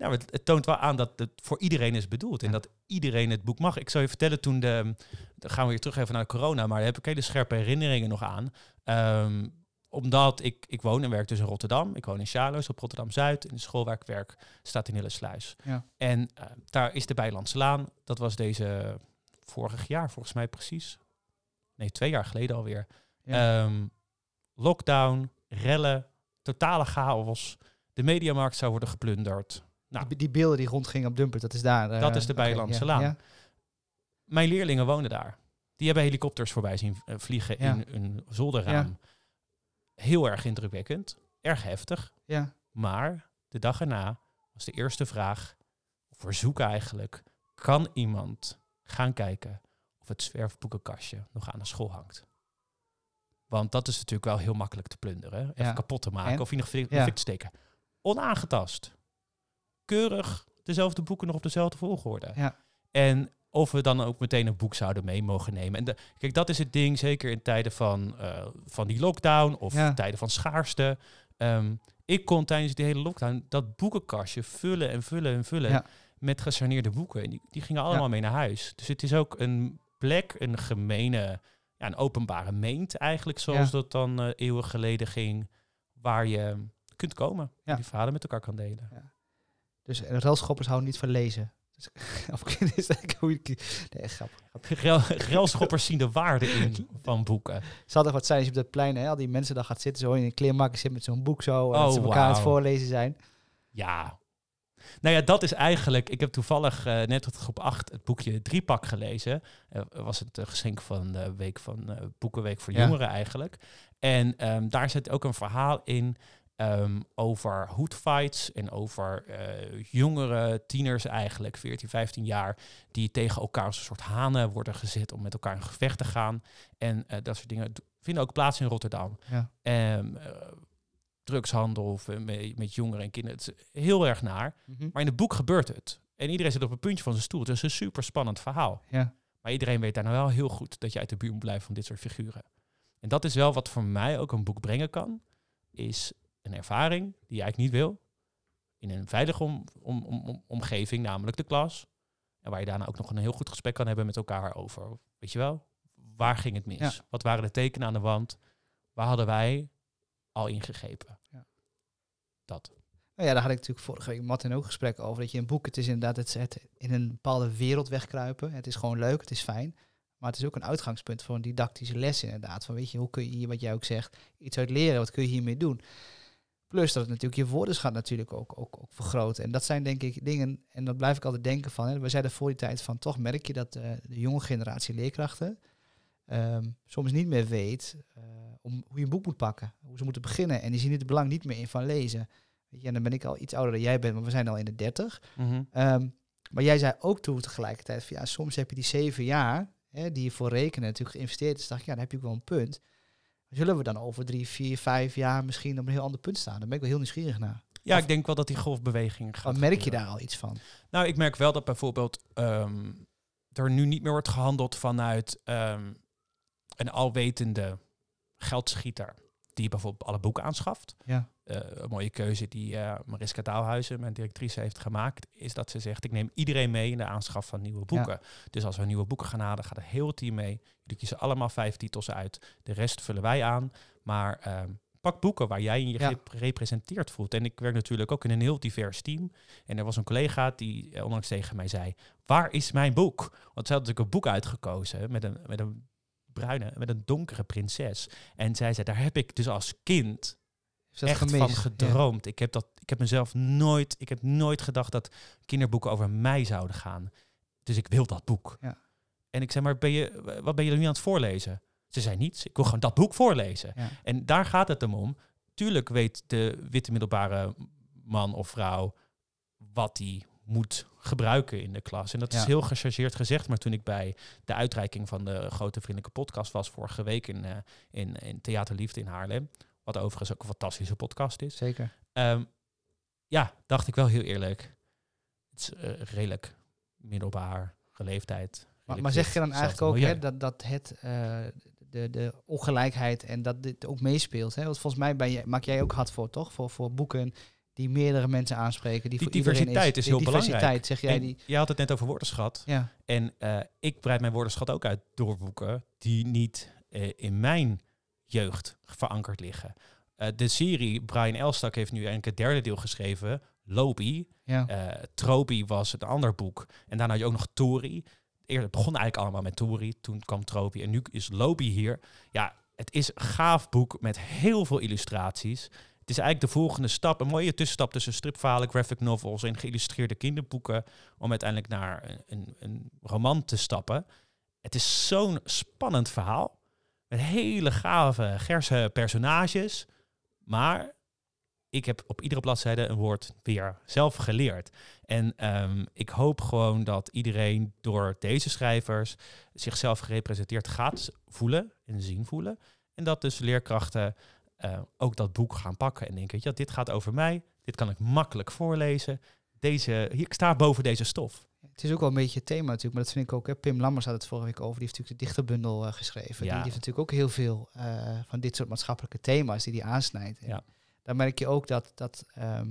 Nou, het, het toont wel aan dat het voor iedereen is bedoeld. En Ja. dat iedereen het boek mag. Ik zou je vertellen, toen de... Dan gaan we weer terug even naar corona. Maar daar heb ik hele scherpe herinneringen nog aan. Ehm, omdat ik, ik woon en werk dus in Rotterdam. Ik woon in Charloes op Rotterdam-Zuid. En de school waar ik werk staat in Hillesluis. Ja. En eh, daar is de Bijlandslaan. Dat was deze vorig jaar volgens mij precies. Nee, twee jaar geleden alweer. Ja. Ehm, lockdown, rellen, totale chaos. De mediamarkt zou worden geplunderd. Nou, die, die beelden die rondgingen op Dumpert, dat is daar. eh, Dat is de Bijlandse ja, Laan. Ja. Mijn leerlingen wonen daar. Die hebben helikopters voorbij zien eh, vliegen in een zolderraam. Heel erg indrukwekkend. Erg heftig. ja. Maar de dag erna was de eerste vraag, of verzoek eigenlijk, kan iemand gaan kijken of het zwerfboekenkastje nog aan de school hangt? Want dat is natuurlijk wel heel makkelijk te plunderen. Even Ja. kapot te maken En? of in ieder geval Ja. te steken. Onaangetast. Keurig dezelfde boeken nog op dezelfde volgorde. Ja. En of we dan ook meteen een boek zouden mee mogen nemen. En de, kijk, dat is het ding, zeker in tijden van, eh, van die lockdown of Ja. tijden van schaarste. Ehm, ik kon tijdens die hele lockdown dat boekenkastje vullen en vullen en vullen Ja. met gesaneerde boeken. En die, die gingen allemaal mee naar huis. Dus het is ook een plek, een gemene, ja, een openbare meent eigenlijk, zoals dat dan eh, eeuwen geleden ging, waar je kunt komen en die verhalen met elkaar kan delen. Dus eh, relschoppers houden niet van lezen. Dus, of is dat hoe ik- Nee, grap. Grel, grelschoppers zien de waarde in van boeken. Het zal toch wat zijn als je op dat plein, hè, al die mensen dan gaat zitten, zo in een kleermaker zit met zo'n boek zo, en Oh, dat ze elkaar aan het voorlezen zijn. Ja. Nou ja, dat is eigenlijk... Ik heb toevallig eh, net tot groep 8 het boekje Driepak gelezen. Eh, was het eh, geschenk van de week van Boekenweek voor Ja. Jongeren eigenlijk. En ehm, daar zit ook een verhaal in ehm, over hoodfights en over eh, jongere tieners eigenlijk, 14, 15 jaar, die tegen elkaar als een soort hanen worden gezet om met elkaar in gevecht te gaan. En eh, dat soort dingen vinden ook plaats in Rotterdam. Ja. Eh, drugshandel of, met, met jongeren en kinderen. Het is heel erg naar. Mhm. Maar in het boek gebeurt het. En iedereen zit op een puntje van zijn stoel. Het is een super spannend verhaal. Ja. Maar iedereen weet daar nou wel heel goed dat je uit de buurt moet blijven van dit soort figuren. En dat is wel wat voor mij ook een boek brengen kan. Is een ervaring die je eigenlijk niet wil. In een veilige om, om, om, om- omgeving, namelijk de klas. En waar je daarna ook nog een heel goed gesprek kan hebben met elkaar over, weet je wel, waar ging het mis? Ja. Wat waren de tekenen aan de wand? Waar hadden wij al ingegrepen? Ja. Dat. Nou ja, daar had ik natuurlijk vorige week Martin ook gesprek over. Dat je een boek, het is inderdaad het, het in een bepaalde wereld wegkruipen. Het is gewoon leuk, het is fijn. Maar het is ook een uitgangspunt voor een didactische les inderdaad. Van weet je, hoe kun je hier, wat jij ook zegt, iets uit leren? Wat kun je hiermee doen? Plus dat het natuurlijk je woordenschat natuurlijk ook, ook, ook vergroten. En dat zijn denk ik dingen, en dat blijf ik altijd denken van. Hè, we zeiden voor die tijd van, toch merk je dat eh, de jonge generatie leerkrachten ehm, soms niet meer weet eh, om hoe je een boek moet pakken. Hoe ze moeten beginnen. En die zien het belang niet meer in van lezen. Weet je, en dan ben ik al iets ouder dan jij bent, maar we zijn al in de dertig. Mhm. Ehm, maar jij zei ook toen tegelijkertijd van ja, soms heb je die zeven jaar hè, die je voor rekenen natuurlijk geïnvesteerd is. dacht ik, ja, dan heb je ook wel een punt. Zullen we dan over drie, vier, vijf jaar misschien op een heel ander punt staan? Daar ben ik wel heel nieuwsgierig naar. Ja, Of- ik denk wel dat die golfbeweging gaat. Wat merk je gebeuren. daar al iets van? Nou, ik merk wel dat bijvoorbeeld ehm, er nu niet meer wordt gehandeld vanuit ehm, een alwetende geldschieter die bijvoorbeeld alle boeken aanschaft. Ja. Eh, een mooie keuze die eh, Mariska Taalhuizen, mijn directrice, heeft gemaakt, is dat ze zegt, ik neem iedereen mee in de aanschaf van nieuwe boeken. Dus als we nieuwe boeken gaan halen, gaat het heel team mee. Jullie kiezen allemaal vijf titels uit. De rest vullen wij aan. Maar ehm, pak boeken waar jij je Ja. gerepresenteerd voelt. En ik werk natuurlijk ook in een heel divers team. En er was een collega die eh, onlangs tegen mij zei, waar is mijn boek? Want ze had natuurlijk een boek uitgekozen met een, met een bruine, met een donkere prinses. En zij zei, daar heb ik dus als kind echt gemist? van Ja. gedroomd. Ik heb dat, ik heb mezelf nooit, ik heb nooit gedacht dat kinderboeken over mij zouden gaan. Dus ik wil dat boek. Ja. En ik zei, maar ben je, wat ben je er nu aan het voorlezen? Ze zei niets. Ik wil gewoon dat boek voorlezen. Ja. En daar gaat het hem om. Tuurlijk weet de witte middelbare man of vrouw wat hij moet gebruiken in de klas. En dat Ja. is heel gechargeerd gezegd. Maar toen ik bij de uitreiking van de Grote Vriendelijke Podcast was vorige week in, eh, in, in Theater Liefde in Haarlem, wat overigens ook een fantastische podcast is, Zeker. Ehm, ja, dacht ik wel heel eerlijk. Het is eh, redelijk middelbaar, geleeftijd. Maar, maar zeg je dan eigenlijk ook hè, dat, dat het, eh, de, de ongelijkheid en dat dit ook meespeelt? Hè? Want volgens mij ben je, maak jij ook hard voor, toch? Voor, voor boeken die meerdere mensen aanspreken. Die, Die diversiteit is Die heel diversiteit, belangrijk. zeg jij En die? Je had het net over woordenschat. Ja, En eh, ik breid mijn woordenschat ook uit door boeken die niet eh, in mijn jeugd verankerd liggen. Eh, de serie Brian Elstak heeft nu eigenlijk het derde deel geschreven, Lobi. ja. Trobi was het ander boek. En daarna had je ook nog Tori. Eerder begon eigenlijk allemaal met Tori. Toen kwam Trobi. En nu is Lobi hier. Ja, het is een gaaf boek met heel veel illustraties. Is eigenlijk de volgende stap. Een mooie tussenstap tussen stripverhalen, graphic novels en geïllustreerde kinderboeken. Om uiteindelijk naar een, een, een roman te stappen. Het is zo'n spannend verhaal. Met hele gave, gerse personages. Maar ik heb op iedere bladzijde een woord weer zelf geleerd. En ehm, ik hoop gewoon dat iedereen door deze schrijvers zichzelf gerepresenteerd gaat voelen en zien voelen. En dat dus leerkrachten eh, ook dat boek gaan pakken en denken, ja, dit gaat over mij, dit kan ik makkelijk voorlezen. Deze, hier, ik sta boven deze stof. Het is ook wel een beetje het thema natuurlijk, maar dat vind ik ook. Hè. Pim Lammers had het vorige week over. Die heeft natuurlijk de dichterbundel eh, geschreven. Ja. Die, heeft natuurlijk ook heel veel eh, van dit soort maatschappelijke thema's die die aansnijdt. Ja. Daar merk je ook dat, dat, ehm,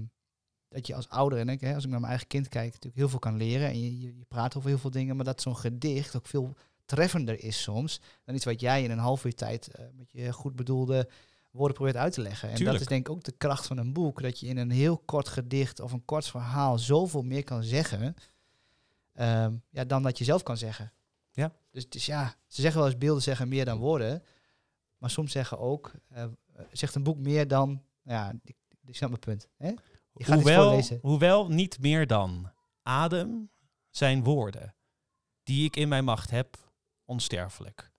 dat je als ouder, en ik, hè, als ik naar mijn eigen kind kijk, natuurlijk heel veel kan leren. En je, je, je praat over heel veel dingen, maar dat zo'n gedicht ook veel treffender is soms dan iets wat jij in een half uur tijd met je goed bedoelde woorden probeert uit te leggen. En Tuurlijk. dat is denk ik ook de kracht van een boek, dat je in een heel kort gedicht of een kort verhaal zoveel meer kan zeggen ehm, ja, dan dat je zelf kan zeggen. Ja. Dus, dus ja, ze zeggen wel eens beelden zeggen meer dan woorden, maar soms zeggen ook, eh, zegt een boek meer dan, nou ja, ik, ik snap mijn punt. Hè? Je gaat iets Hoewel, hoewel niet meer dan adem zijn woorden die ik in mijn macht heb, onsterfelijk.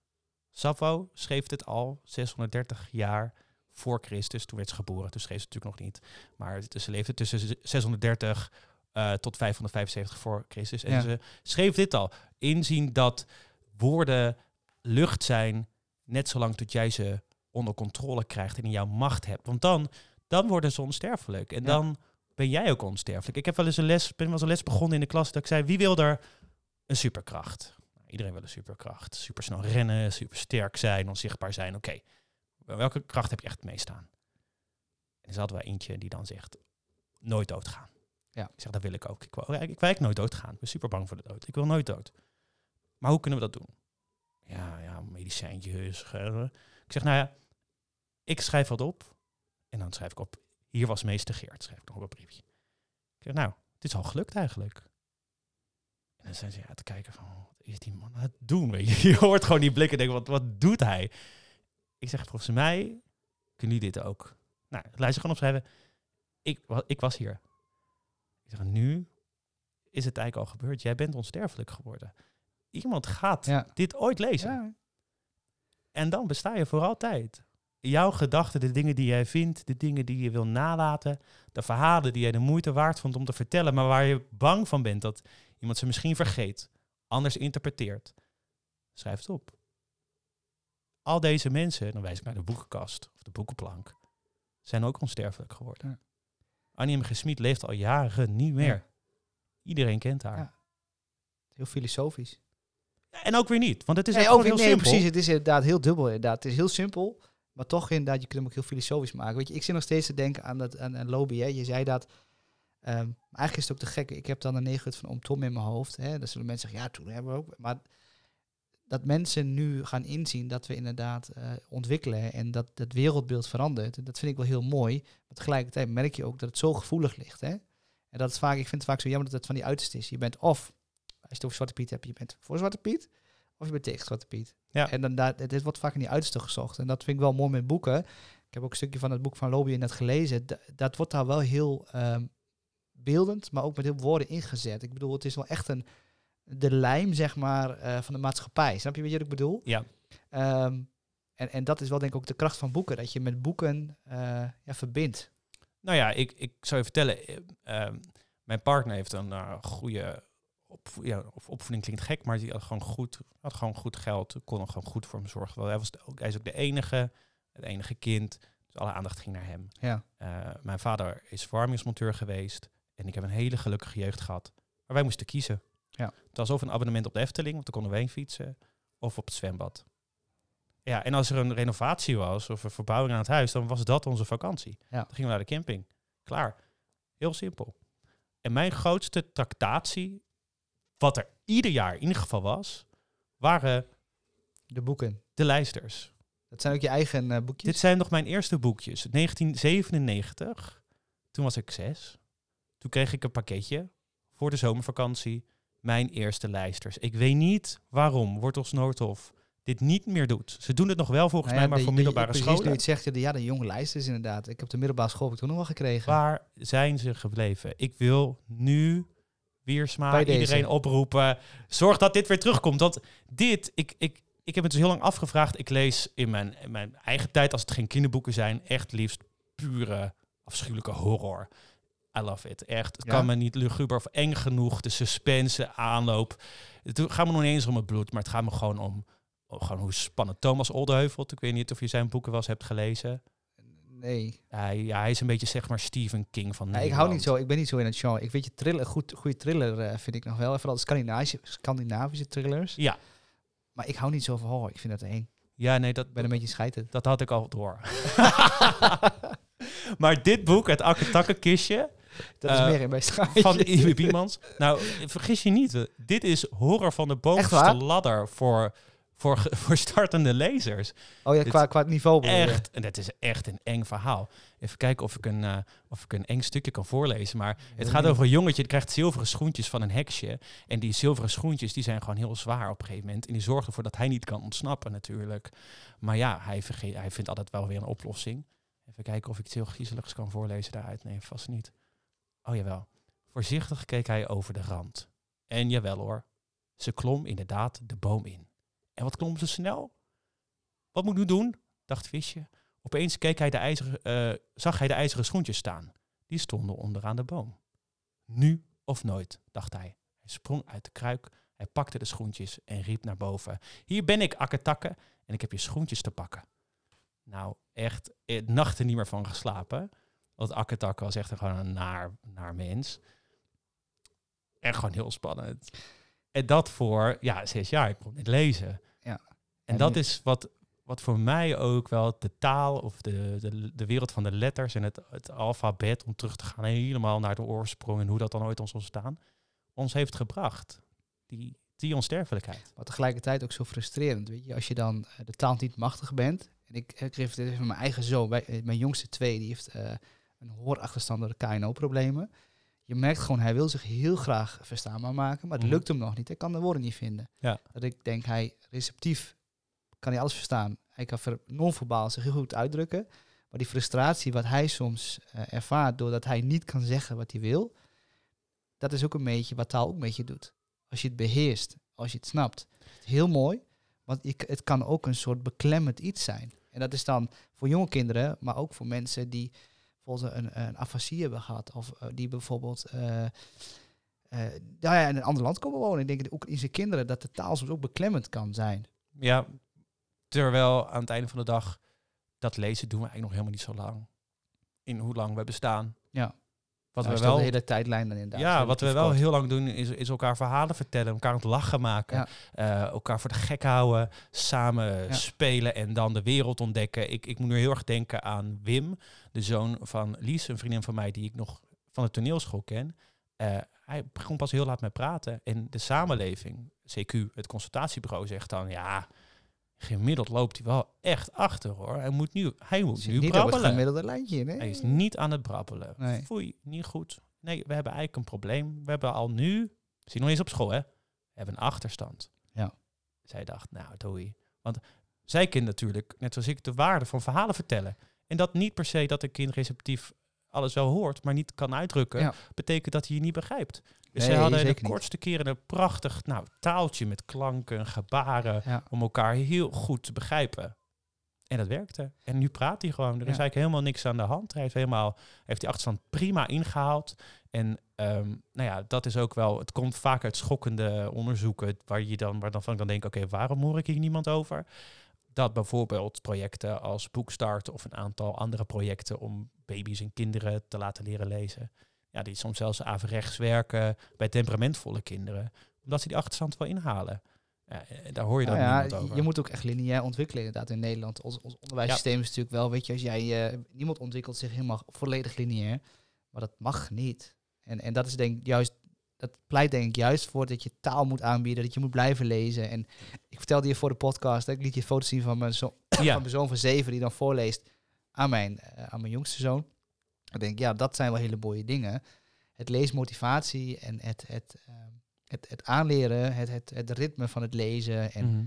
Sappho schreef dit al 630 jaar voor Christus. Toen werd ze geboren, toen schreef ze natuurlijk nog niet. Maar ze leefde tussen z- 630 eh, tot 575 voor Christus. En Ja. ze schreef dit al. Inzien dat woorden lucht zijn, net zolang tot jij ze onder controle krijgt en in jouw macht hebt. Want dan, dan worden ze onsterfelijk. En Ja. dan ben jij ook onsterfelijk. Ik heb wel eens een les, ben wel eens een les begonnen in de klas dat ik zei, wie wil er een superkracht? Iedereen wil een superkracht. Supersnel rennen, supersterk zijn, onzichtbaar zijn. Oké, welke kracht heb je echt het meest aan? En er zat wel eentje die dan zegt, nooit doodgaan. Ja. Ik zeg, dat wil ik ook. Ik wil, ik wil eigenlijk nooit doodgaan. Ik ben super bang voor de dood. Ik wil nooit dood. Maar hoe kunnen we dat doen? Ja, ja, medicijntjes. Ik zeg, nou ja, ik schrijf wat op. En dan schrijf ik op, hier was meester Geert. Schrijf ik nog op een briefje. Ik zeg, nou, dit is al gelukt eigenlijk. En dan zijn ze ja, te kijken van, is die man aan het doen? Weet je? je hoort gewoon die blikken en denkt, wat, wat doet hij? Ik zeg, volgens mij kunnen jullie dit ook. Nou, luister gewoon opschrijven. Ik, ik was hier. Ik zeg, nu is het eigenlijk al gebeurd. Jij bent onsterfelijk geworden. Iemand gaat Ja. dit ooit lezen. Ja. En dan besta je voor altijd. Jouw gedachten, de dingen die jij vindt, de dingen die je wil nalaten, de verhalen die jij de moeite waard vond om te vertellen, maar waar je bang van bent dat iemand ze misschien vergeet, anders interpreteert. Schrijf het op. Al deze mensen, dan wijs ik naar de boekenkast of de boekenplank, zijn ook onsterfelijk geworden. Ja. Annie M. G. Smit leeft al jaren niet meer. Ja. Iedereen kent haar. Ja. Heel filosofisch. En ook weer niet, want het is nee, ook niet- heel nee, simpel. precies. Het is inderdaad heel dubbel. Inderdaad. Het is heel simpel, maar toch inderdaad, je kunt hem ook heel filosofisch maken. Weet je, ik zit nog steeds te denken aan, dat, aan, aan Lobby. Hè. Je zei dat. Maar eigenlijk is het ook te gek. Ik heb dan een negenhut van Oom Tom in mijn hoofd. Hè. Dan zullen mensen zeggen, ja, toen hebben we ook. Maar dat mensen nu gaan inzien dat we inderdaad eh, ontwikkelen en dat het wereldbeeld verandert, dat vind ik wel heel mooi. Maar tegelijkertijd merk je ook dat het zo gevoelig ligt. Hè? En dat is vaak, ik vind het vaak zo jammer dat het van die uiterste is. Je bent of, als je het over Zwarte Piet hebt, je bent voor Zwarte Piet, of je bent tegen Zwarte Piet. Ja. En dan daar, dit wordt vaak in die uiterste gezocht. En dat vind ik wel mooi met boeken. Ik heb ook een stukje van het boek van Lobby net gelezen. Da- dat wordt daar wel heel ehm, beeldend, maar ook met heel veel woorden ingezet. Ik bedoel, het is wel echt een, de lijm, zeg maar, eh, van de maatschappij. Snap je wat ik bedoel? Ja. Ehm, en, en dat is wel denk ik ook de kracht van boeken. Dat je met boeken eh, ja, verbindt. Nou ja, ik, ik zou je vertellen, eh, ehm, mijn partner heeft een goede opvo- ja, of opvoeding klinkt gek, maar die had gewoon goed, had gewoon goed geld, kon er gewoon goed voor hem zorgen. Hij, was ook, hij is ook de enige, het enige kind, dus alle aandacht ging naar hem. Ja. Mijn vader is verwarmingsmonteur geweest en ik heb een hele gelukkige jeugd gehad. Maar wij moesten kiezen. Ja. Het was of een abonnement op de Efteling, want dan konden we heen fietsen, of op het zwembad. Ja, en als er een renovatie was of een verbouwing aan het huis, dan was dat onze vakantie. Ja. Dan gingen we naar de camping. Klaar. Heel simpel. En mijn grootste tractatie, wat er ieder jaar in ieder geval was, waren De boeken. de lijsters. Dat zijn ook je eigen eh, boekjes. Dit zijn nog mijn eerste boekjes. 1997, toen was ik zes. Toen kreeg ik een pakketje voor de zomervakantie. Mijn eerste lijsters. Ik weet niet waarom Wortels Noordhof dit niet meer doet. Ze doen het nog wel volgens Nou ja, mij, maar de- voor de- middelbare precies nu scholen. het zegt, ja, de jonge lijsters inderdaad. Ik heb de middelbare school heb ik toen nog wel gekregen. Waar zijn ze gebleven? Ik wil nu Wiersma, Bij deze. iedereen oproepen. Zorg dat dit weer terugkomt. Want dit, ik, ik, ik heb het dus heel lang afgevraagd. Ik lees in mijn, in mijn eigen tijd, als het geen kinderboeken zijn, echt liefst pure afschuwelijke horror. I love it. Echt. Het Ja? kan me niet luguber of eng genoeg. De suspense, aanloop. Het gaat me nog niet eens om het bloed, maar het gaat me gewoon om, om gewoon hoe spannend Thomas Oldeheuvelt. Ik weet niet of je zijn boeken wel eens hebt gelezen. Nee. Hij, ja, hij is een beetje zeg maar Stephen King van Ja, ik hou niet zo, ik ben niet zo in het genre. Ik weet je, thriller, goed, goede thriller eh, vind ik nog wel. En vooral de Scandinavische, Scandinavische thrillers. Ja. Maar ik hou niet zo van horror. Ik vind dat eng. Ja, nee, dat, Ik ben een beetje scheiterd. dat had ik al door. maar dit boek, het Akketakkenkistje Dat is meer in mijn straatje. van Iwe Biemans. Nou, vergis je niet. Dit is horror van de bovenste ladder voor, voor, voor startende lezers. Oh ja, dit- qua, qua niveau? Echt, en het is echt een eng verhaal. Even kijken of ik een, eh, of ik een eng stukje kan voorlezen. Maar het gaat over een jongetje, die krijgt zilveren schoentjes van een heksje. En die zilveren schoentjes, die zijn gewoon heel zwaar op een gegeven moment. En die zorgen ervoor dat hij niet kan ontsnappen natuurlijk. Maar ja, hij, hij vindt altijd wel weer een oplossing. Even kijken of ik iets heel griezeligs kan voorlezen daaruit. Nee, vast niet. Oh jawel. Voorzichtig keek hij over de rand. En jawel hoor, ze klom inderdaad de boom in. En wat klom ze snel? Wat moet ik nu doen? dacht Visje. Opeens keek hij de ijzeren, eh, zag hij de ijzeren schoentjes staan. Die stonden onderaan de boom. Nu of nooit, dacht hij. Hij sprong uit de kruik, hij pakte de schoentjes en riep naar boven. Hier ben ik, akketakke, en ik heb je schoentjes te pakken. Nou, echt, eh, nachten niet meer van geslapen. Want akketakke was echt gewoon een naar, naar mens. En gewoon heel spannend. En dat voor, ja, zes jaar. Ik kon niet lezen. Ja. En En dat nu- is wat, wat voor mij ook wel de taal of de, de, de wereld van de letters en het, het alfabet, om terug te gaan helemaal naar de oorsprong en hoe dat dan ooit ons ontstaan, ons heeft gebracht. Die, die onsterfelijkheid. Maar tegelijkertijd ook zo frustrerend. Weet je, als je dan eh, de taal niet machtig bent. En ik, ik geef het even van mijn eigen zoon. Eh, mijn jongste twee, die heeft eh, een hoorachterstand door de KNO-problemen. je merkt gewoon, hij wil zich heel graag verstaanbaar maken, maar het Mhm. lukt hem nog niet. Hij kan de woorden niet vinden. Ja. Dat ik denk, hij receptief kan hij alles verstaan. Hij kan ver- non-verbaal zich heel goed uitdrukken. Maar die frustratie wat hij soms eh, ervaart doordat hij niet kan zeggen wat hij wil, dat is ook een beetje wat taal ook een beetje doet. Als je het beheerst, als je het snapt. Heel mooi, want je, het kan ook een soort beklemmend iets zijn. En dat is dan voor jonge kinderen, maar ook voor mensen die bijvoorbeeld een, een afasie hebben gehad. Of eh, die bijvoorbeeld eh, eh, nou ja, in een ander land komen wonen. Ik denk dat ook in zijn kinderen dat de taal soms ook beklemmend kan zijn. Ja, terwijl aan het einde van de dag, dat lezen doen we eigenlijk nog helemaal niet zo lang. In hoe lang we bestaan. Ja. Wat Nou, we wel, de hele tijdlijn dan inderdaad. ja, wat we wel kort. heel lang doen, is, is elkaar verhalen vertellen, elkaar aan het lachen maken. Ja. eh, elkaar voor de gek houden, samen Ja. spelen en dan de wereld ontdekken. Ik, ik moet nu heel erg denken aan Wim, de zoon van Lies, een vriendin van mij die ik nog van de toneelschool ken. Eh, hij begon pas heel laat met praten. En de samenleving, CQ, het consultatiebureau, zegt dan ja. Gemiddeld loopt hij wel echt achter hoor. Hij moet nu, hij moet nu niet het brabbelen. gemiddelde lijntje? Hij is niet aan het brabbelen. Nee. Foei, niet goed. Nee, we hebben eigenlijk een probleem. We hebben al nu, zie nog eens op school hè, we hebben een achterstand. Ja. Zij dacht, nou doei. Want zij kent natuurlijk, net zoals ik, de waarde van verhalen vertellen. En dat niet per se dat een kind receptief alles wel hoort, maar niet kan uitdrukken, Ja. betekent dat hij je niet begrijpt. Dus Nee, zij hadden de kortste keren een prachtig nou, taaltje met klanken, gebaren, Ja. om elkaar heel goed te begrijpen. En dat werkte. En nu praat hij gewoon. Er is Ja. eigenlijk helemaal niks aan de hand. Hij heeft helemaal heeft die achterstand prima ingehaald. En ehm, nou ja, dat is ook wel. Het komt vaak uit schokkende onderzoeken waar je dan, waar dan van ik dan denk, oké, waarom hoor ik hier niemand over? Dat bijvoorbeeld projecten als Boekstart of een aantal andere projecten om baby's en kinderen te laten leren lezen. Ja, die soms zelfs averechts werken bij temperamentvolle kinderen. Omdat ze die achterstand wel inhalen. Ja, eh, daar hoor je dan Nou ja, niemand over. je moet ook echt lineair ontwikkelen inderdaad in Nederland. Ons, ons onderwijssysteem is natuurlijk wel, weet je, als jij, eh, niemand ontwikkelt zich helemaal volledig lineair. Maar dat mag niet. En, en dat is denk ik juist, dat pleit denk ik juist voor dat je taal moet aanbieden, dat je moet blijven lezen. En ik vertelde je voor de podcast, ik liet je foto's zien van mijn, zo van mijn zoon van zeven die dan voorleest aan mijn, eh, aan mijn jongste zoon. Ik denk, ja, dat zijn wel hele mooie dingen. Het leesmotivatie en het, het, ehm, het, het aanleren, het, het, het ritme van het lezen. En, Mhm. eh,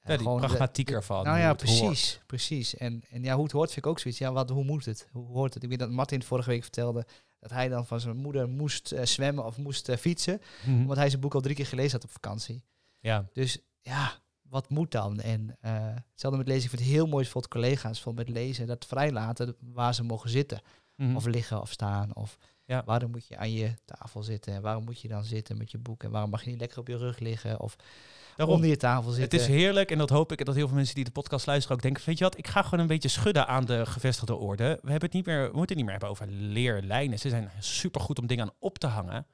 Ja, die gewoon de- pragmatiek de- ervan. Nou ja, hoort. precies, precies. En, en ja, hoe het hoort vind ik ook zoiets. Ja, wat, hoe moet het? Hoe hoort het? Ik weet dat Martin vorige week vertelde dat hij dan van zijn moeder moest eh, zwemmen of moest eh, fietsen. Mhm. Omdat hij zijn boek al drie keer gelezen had op vakantie. Ja, Dus ja, wat moet dan? En eh, hetzelfde met lezen. Ik vind het heel mooi voor de collega's van met lezen. Dat vrijlaten waar ze mogen zitten. Mhm. Of liggen of staan. Of Ja. waarom moet je aan je tafel zitten? En waarom moet je dan zitten met je boek? En waarom mag je niet lekker op je rug liggen? Of Daarom. onder je tafel Het zitten? is heerlijk en dat hoop ik dat heel veel mensen die de podcast luisteren ook denken, weet je wat, ik ga gewoon een beetje schudden aan de gevestigde orde. We, hebben het niet meer, we moeten het niet meer hebben over leerlijnen. Ze zijn supergoed om dingen aan op te hangen.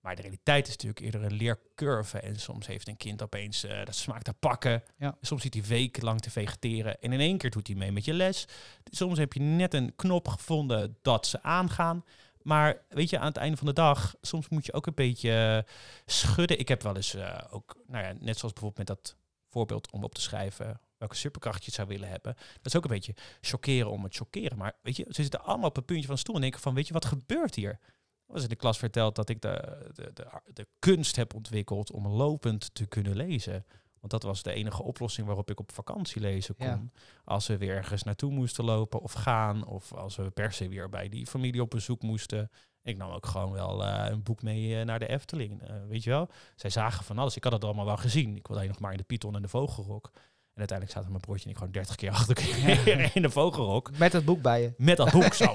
Maar de realiteit is natuurlijk eerder een leercurve. En soms heeft een kind opeens eh dat smaak te pakken. Ja. Soms zit hij wekenlang te vegeteren. En in één keer doet hij mee met je les. Soms heb je net een knop gevonden dat ze aangaan. Maar weet je, aan het einde van de dag, soms moet je ook een beetje eh, schudden. Ik heb wel eens eh, ook, nou ja, net zoals bijvoorbeeld met dat voorbeeld om op te schrijven welke superkracht je zou willen hebben. Dat is ook een beetje chockeren om het chockeren. Maar weet je, ze zitten allemaal op een puntje van stoel en denken van, weet je, wat gebeurt hier? Er was in de klas verteld dat ik de, de, de kunst heb ontwikkeld om lopend te kunnen lezen. Want dat was de enige oplossing waarop ik op vakantie lezen kon. Ja. Als we weer ergens naartoe moesten lopen of gaan. Of als we per se weer bij die familie op bezoek moesten. Ik nam ook gewoon wel eh, een boek mee eh, naar de Efteling. eh, weet je wel? Zij zagen van alles. Ik had het allemaal wel gezien. Ik wilde alleen nog maar in de Python en de Vogelrok. En uiteindelijk zaten mijn broertje en ik gewoon 30 keer achter elkaar in de Vogelrok. Met dat boek bij je. Met dat boek zo.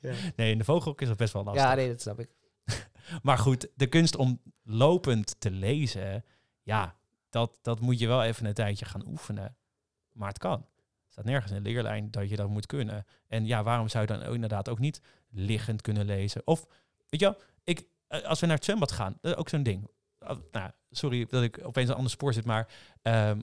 Ja. Nee, in de Vogelrok is dat best wel lastig. Ja, nee, dat snap ik. Maar goed, de kunst om lopend te lezen, ja, dat, dat moet je wel even een tijdje gaan oefenen. Maar het kan. Er staat nergens in de leerlijn dat je dat moet kunnen. En ja, waarom zou je dan ook inderdaad ook niet liggend kunnen lezen? Of, weet je wel, ik, eh, als we naar het zwembad gaan, dat is ook zo'n ding. Ah, nou, sorry dat ik opeens een ander spoor zit, maar ehm,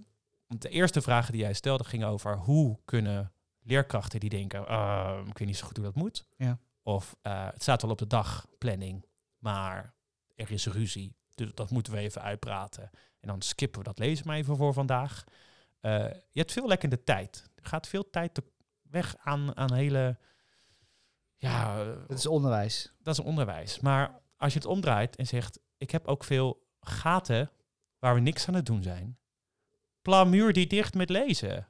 de eerste vragen die jij stelde gingen over hoe kunnen leerkrachten die denken, "Ah, ik weet niet zo goed hoe dat moet. Ja. Of eh, het staat wel op de dagplanning, maar er is ruzie. Dus dat moeten we even uitpraten. En dan skippen we dat lezen maar even voor vandaag. Eh, je hebt veel lekkende tijd. Er gaat veel tijd weg aan, aan hele ja, eh, Dat is onderwijs. dat is onderwijs. Maar als je het omdraait en zegt, ik heb ook veel gaten waar we niks aan het doen zijn. Plamuur die dicht met lezen.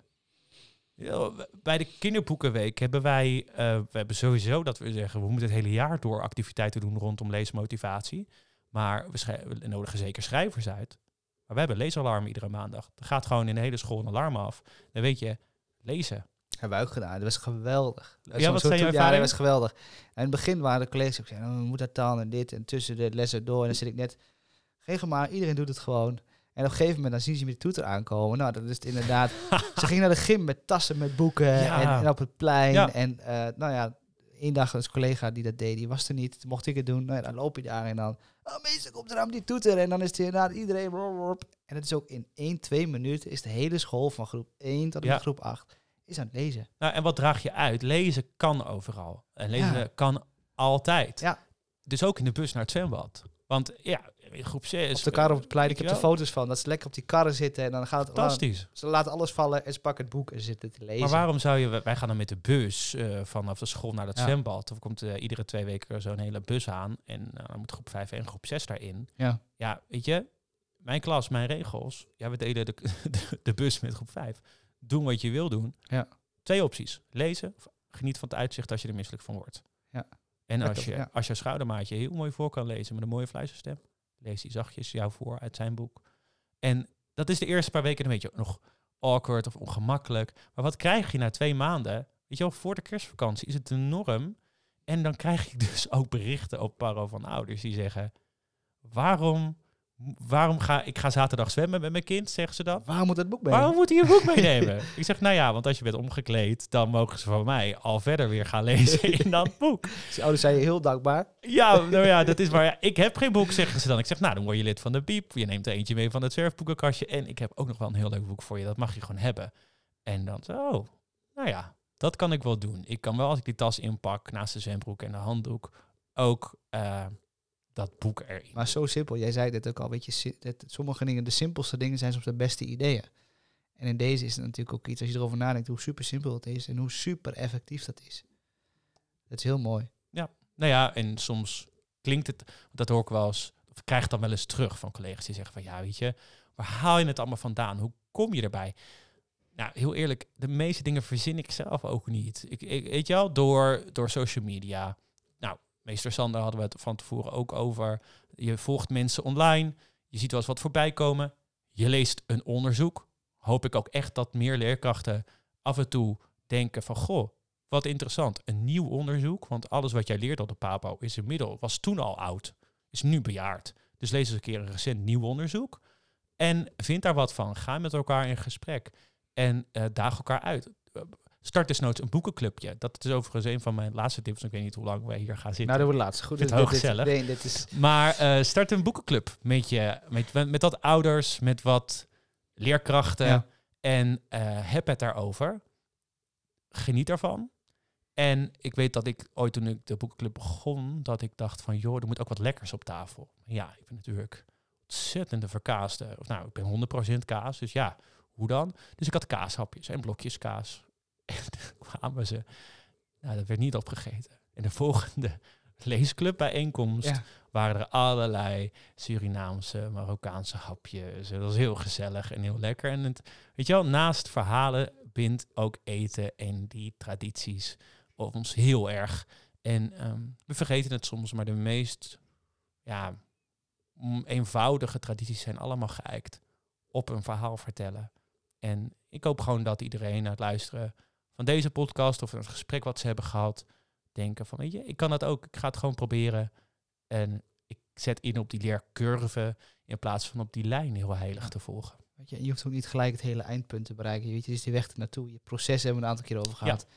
Bij de kinderboekenweek hebben wij, eh, we hebben sowieso dat we zeggen, we moeten het hele jaar door activiteiten doen rondom leesmotivatie. Maar we, we nodigen zeker schrijvers uit. Maar we hebben leesalarm iedere maandag. Er gaat gewoon in de hele school een alarm af. Dan weet je, lezen. Hebben we ook gedaan. Dat was geweldig. Dat Ja, wat jouw toe- Ja, dat was geweldig. En in het begin waren de collega's ook zeggen, oh, we moeten dat dan en dit. En tussen de lessen door. En dan zit ik net, geef maar, iedereen doet het gewoon. En op een gegeven moment dan zien ze met de toeter aankomen. Nou, dat is het inderdaad. ze gingen naar de gym met tassen met boeken Ja. en, en op het plein. Ja. En eh, nou ja, één dag een collega die dat deed, die was er niet. Toen mocht ik het doen. Nou ja, dan loop je daar en dan, oh meester, komt er aan die toeter. En dan is het inderdaad iedereen. En het is ook in 1, 2 minuten is de hele school van groep 1 tot en Ja. met groep 8 is aan het lezen. Nou, en wat draag je uit? Lezen kan overal. En lezen Ja. kan altijd. Ja. Dus ook in de bus naar het zwembad. Want ja, in groep 6... Op de kar op het plein. Ik heb wel. foto's van. Dat ze lekker op die karren zitten. En dan gaat het. Fantastisch. Ze laten alles vallen en ze pakken het boek en zitten te lezen. Maar waarom zou je... Wij gaan dan met de bus eh, vanaf de school naar Ja. zwembad. Of komt eh, iedere twee weken zo'n hele bus aan. En eh, dan moet groep 5 en groep 6 daarin. Ja. Ja, weet je... Mijn klas, mijn regels. Ja, we deden de, de, de bus met groep 5. Doen wat je wil doen. Ja. Twee opties. Lezen of geniet van het uitzicht als je er misselijk van wordt. Ja. En als je, ja. als je schoudermaatje heel mooi voor kan lezen met een mooie fluisterstem, leest hij zachtjes jou voor uit zijn boek. En dat is de eerste paar weken een beetje nog awkward of ongemakkelijk. Maar wat krijg je na twee maanden? Weet je wel, voor de kerstvakantie is het de norm. En dan krijg je dus ook berichten op Paro van ouders die zeggen: Waarom, waarom ga ik ga zaterdag zwemmen met mijn kind? Zeggen ze dan. Waarom moet dat boek mee? Waarom moet hij een boek meenemen? ik zeg, nou ja, want als je bent omgekleed, dan mogen ze van mij al verder weer gaan lezen in dat boek. Dus ouders zijn je heel dankbaar. Ja, nou ja, dat is maar. Ja, ik heb geen boek, zeggen ze dan. Ik zeg, nou, dan word je lid van de Biep. Je neemt er eentje mee van het zwerfboekenkastje. En ik heb ook nog wel een heel leuk boek voor je. Dat mag je gewoon hebben. En dan zo, oh, nou ja, dat kan ik wel doen. Ik kan wel, als ik die tas inpak, naast de zwembroek en de handdoek, ook eh, dat boek erin. Maar zo simpel. Jij zei dit ook al. Weet je, dat sommige dingen, de simpelste dingen zijn soms de beste ideeën. En in deze is het natuurlijk ook iets, als je erover nadenkt, hoe super simpel het is en hoe super effectief dat is. Dat is heel mooi. Nou ja, en soms klinkt het, dat hoor ik wel eens, of krijg dan wel eens terug van collega's die zeggen van ja, weet je, waar haal je het allemaal vandaan? Hoe kom je erbij? Nou, heel eerlijk, de meeste dingen verzin ik zelf ook niet. Ik, ik weet je wel, door, door social media. Meester Sander hadden we het van tevoren ook over. Je volgt mensen online, je ziet wel eens wat voorbij komen. Je leest een onderzoek. Hoop ik ook echt dat meer leerkrachten af en toe denken van goh, wat interessant, een nieuw onderzoek. Want alles wat jij leert op de PAPO is inmiddels, was toen al oud, is nu bejaard. Dus lees eens een keer een recent nieuw onderzoek. En vind daar wat van. Ga met elkaar in gesprek. En eh, daag elkaar uit. Start desnoods een boekenclubje. Dat is overigens een van mijn laatste tips. Ik weet niet hoe lang wij hier gaan zitten. Nou, dat wordt laatst. Goed. Vind dit- dit- gezellig. nee, dit is, Maar eh, start een boekenclub met je, met, met, met wat ouders, met wat leerkrachten. Ja. En eh, heb het daarover. Geniet ervan. En ik weet dat ik ooit toen ik de boekenclub begon, dat ik dacht van joh, er moet ook wat lekkers op tafel. Ja, ik ben natuurlijk ontzettende verkaaste. Of nou, ik ben 100% kaas, dus ja, hoe dan? Dus ik had kaashapjes en blokjes kaas. En toen kwamen ze. Nou, dat werd niet opgegeten. En de volgende leesclubbijeenkomst ja. waren er allerlei Surinaamse, Marokkaanse hapjes. Het was heel gezellig en heel lekker. En het, weet je wel, naast verhalen bindt ook eten en die tradities ons heel erg. En ehm, we vergeten het soms, maar de meest ja, eenvoudige tradities zijn allemaal geëikt op een verhaal vertellen. En ik hoop gewoon dat iedereen na het luisteren van deze podcast of het gesprek wat ze hebben gehad, denken van, weet je, ik kan dat ook. Ik ga het gewoon proberen. En ik zet in op die leercurve in plaats van op die lijn heel heilig te volgen. Weet je, je hoeft ook niet gelijk het hele eindpunt te bereiken. Je weet, het is die weg ernaartoe. Je proces hebben we een aantal keer over gehad.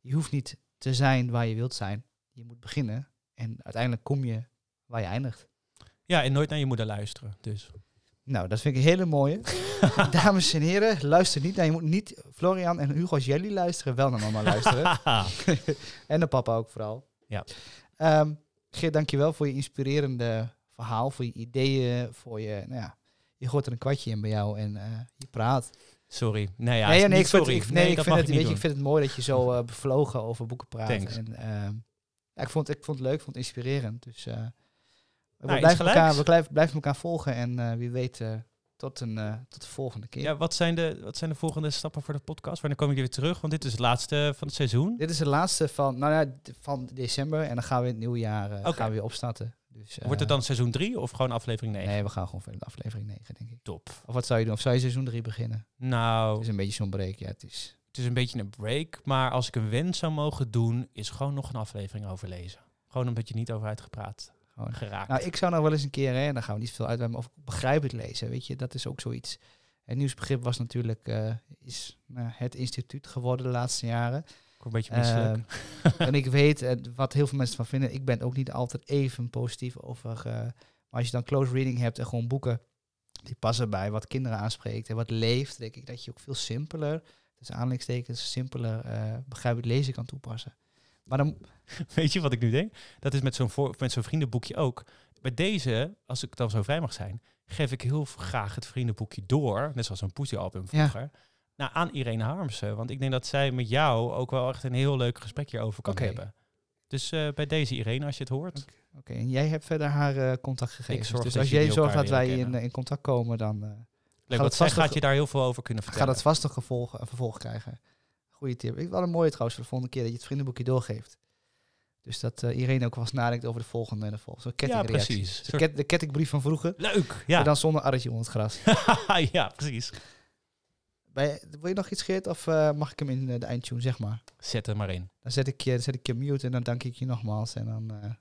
Je hoeft niet te zijn waar je wilt zijn. Je moet beginnen. En uiteindelijk kom je waar je eindigt. Ja, en nooit naar je moeder luisteren. Dus. Nou, dat vind ik een hele mooie. Dames en heren, luister niet naar je moet niet Florian en Hugo als jullie luisteren, wel naar mama luisteren. en naar papa ook vooral. Ja. Ehm Geert, dankjewel voor je inspirerende verhaal, voor je ideeën, voor je, nou ja, je gooit er een kwartje in bij jou en eh, je praat. sorry. Nee, ja, nee, ik vind, sorry. ik, nee, ik, vind het, weet je, ik vind het mooi dat je zo eh, bevlogen over boeken praat. Thanks. En, ehm, ja, ik, vond, ik vond het leuk, ik vond het inspirerend. Dus eh, we, Nou, blijven elkaar, we blijven, blijven elkaar volgen en eh, wie weet eh, tot, een, eh, tot de volgende keer. Ja, wat zijn, de, wat zijn de volgende stappen voor de podcast? Wanneer komen jullie weer terug? Want dit is het laatste van het seizoen. Dit is de laatste van, nou ja, van december en dan gaan we in het nieuwe jaar gaan we weer opstarten. Dus, Wordt het dan seizoen 3 of gewoon aflevering 9? Nee, we gaan gewoon verder met aflevering 9, denk ik. Top. Of wat zou je doen? Of zou je seizoen 3 beginnen? Nou, Het is een beetje zo'n break, ja. Het is, het is een beetje een break. Maar als ik een wens zou mogen doen, is gewoon nog een aflevering over lezen. Gewoon een beetje niet over uitgepraat gewoon geraakt. Nou, ik zou nog wel eens een keer, hè, en dan gaan we niet veel maar of begrijpend lezen, weet je, dat is ook zoiets. Het nieuwsbegrip was natuurlijk, eh, is nou, het instituut geworden de laatste jaren. Ik een beetje misselijk. Ehm, en ik weet eh, wat heel veel mensen van vinden. Ik ben ook niet altijd even positief over. eh, maar als je dan close reading hebt en gewoon boeken die passen bij wat kinderen aanspreekt en wat leeft, denk ik dat je ook veel simpeler, dus aanleidingstekens, simpeler begrijpelijk lezen kan toepassen. Maar dan, Weet je wat ik nu denk? Dat is met zo'n, voor, met zo'n vriendenboekje ook. Bij deze, als ik dan zo vrij mag zijn, geef ik heel graag het vriendenboekje door, net zoals een Poesie-album Ja. vroeger, nou, aan Irene Harmsen. Want ik denk dat zij met jou ook wel echt een heel leuk gesprek hierover kan hebben. Dus eh, bij deze Irene, als je het hoort. oké, en jij hebt verder haar eh, contact gegeven. zorg dus dat als jij zorgt dat wij in, kennen. in contact komen, dan eh, Leuk, want zij gaat je daar heel veel over kunnen gaat vertellen. het vast een gevolg, een vervolg krijgen. Tip. Ik wel een mooie trouwens voor de volgende keer dat je het vriendenboekje doorgeeft. Dus dat eh Irene ook wel eens nadenkt over de volgende en de volgende. Zo'n ja, precies. Soort- ket- de kettingbrief van vroeger. Leuk, Maar ja. dan zonder arretje onder het gras. ja, precies. Bij, wil je nog iets, Geert? Of eh, mag ik hem in eh, de eindtune, zeg maar? Zet er maar in. Dan zet ik je, dan zet ik je mute en dan dank ik je nogmaals. En dan...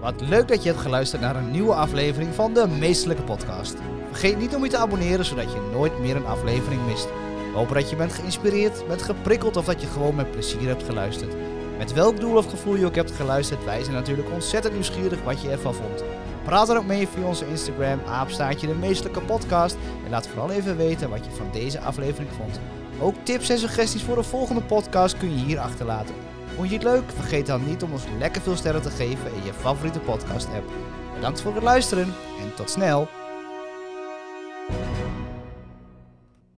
Wat leuk dat je hebt geluisterd naar een nieuwe aflevering van de Meestelijke Podcast. Vergeet niet om je te abonneren, zodat je nooit meer een aflevering mist. We hopen dat je bent geïnspireerd, bent geprikkeld of dat je gewoon met plezier hebt geluisterd. Met welk doel of gevoel je ook hebt geluisterd, wij zijn natuurlijk ontzettend nieuwsgierig wat je ervan vond. Praat er ook mee via onze Instagram, aapstaartje de Meestelijke Podcast. En laat vooral even weten wat je van deze aflevering vond. Ook tips en suggesties voor de volgende podcast kun je hier achterlaten. Vond je het leuk? Vergeet dan niet om ons lekker veel sterren te geven in je favoriete podcast app. Bedankt voor het luisteren en tot snel!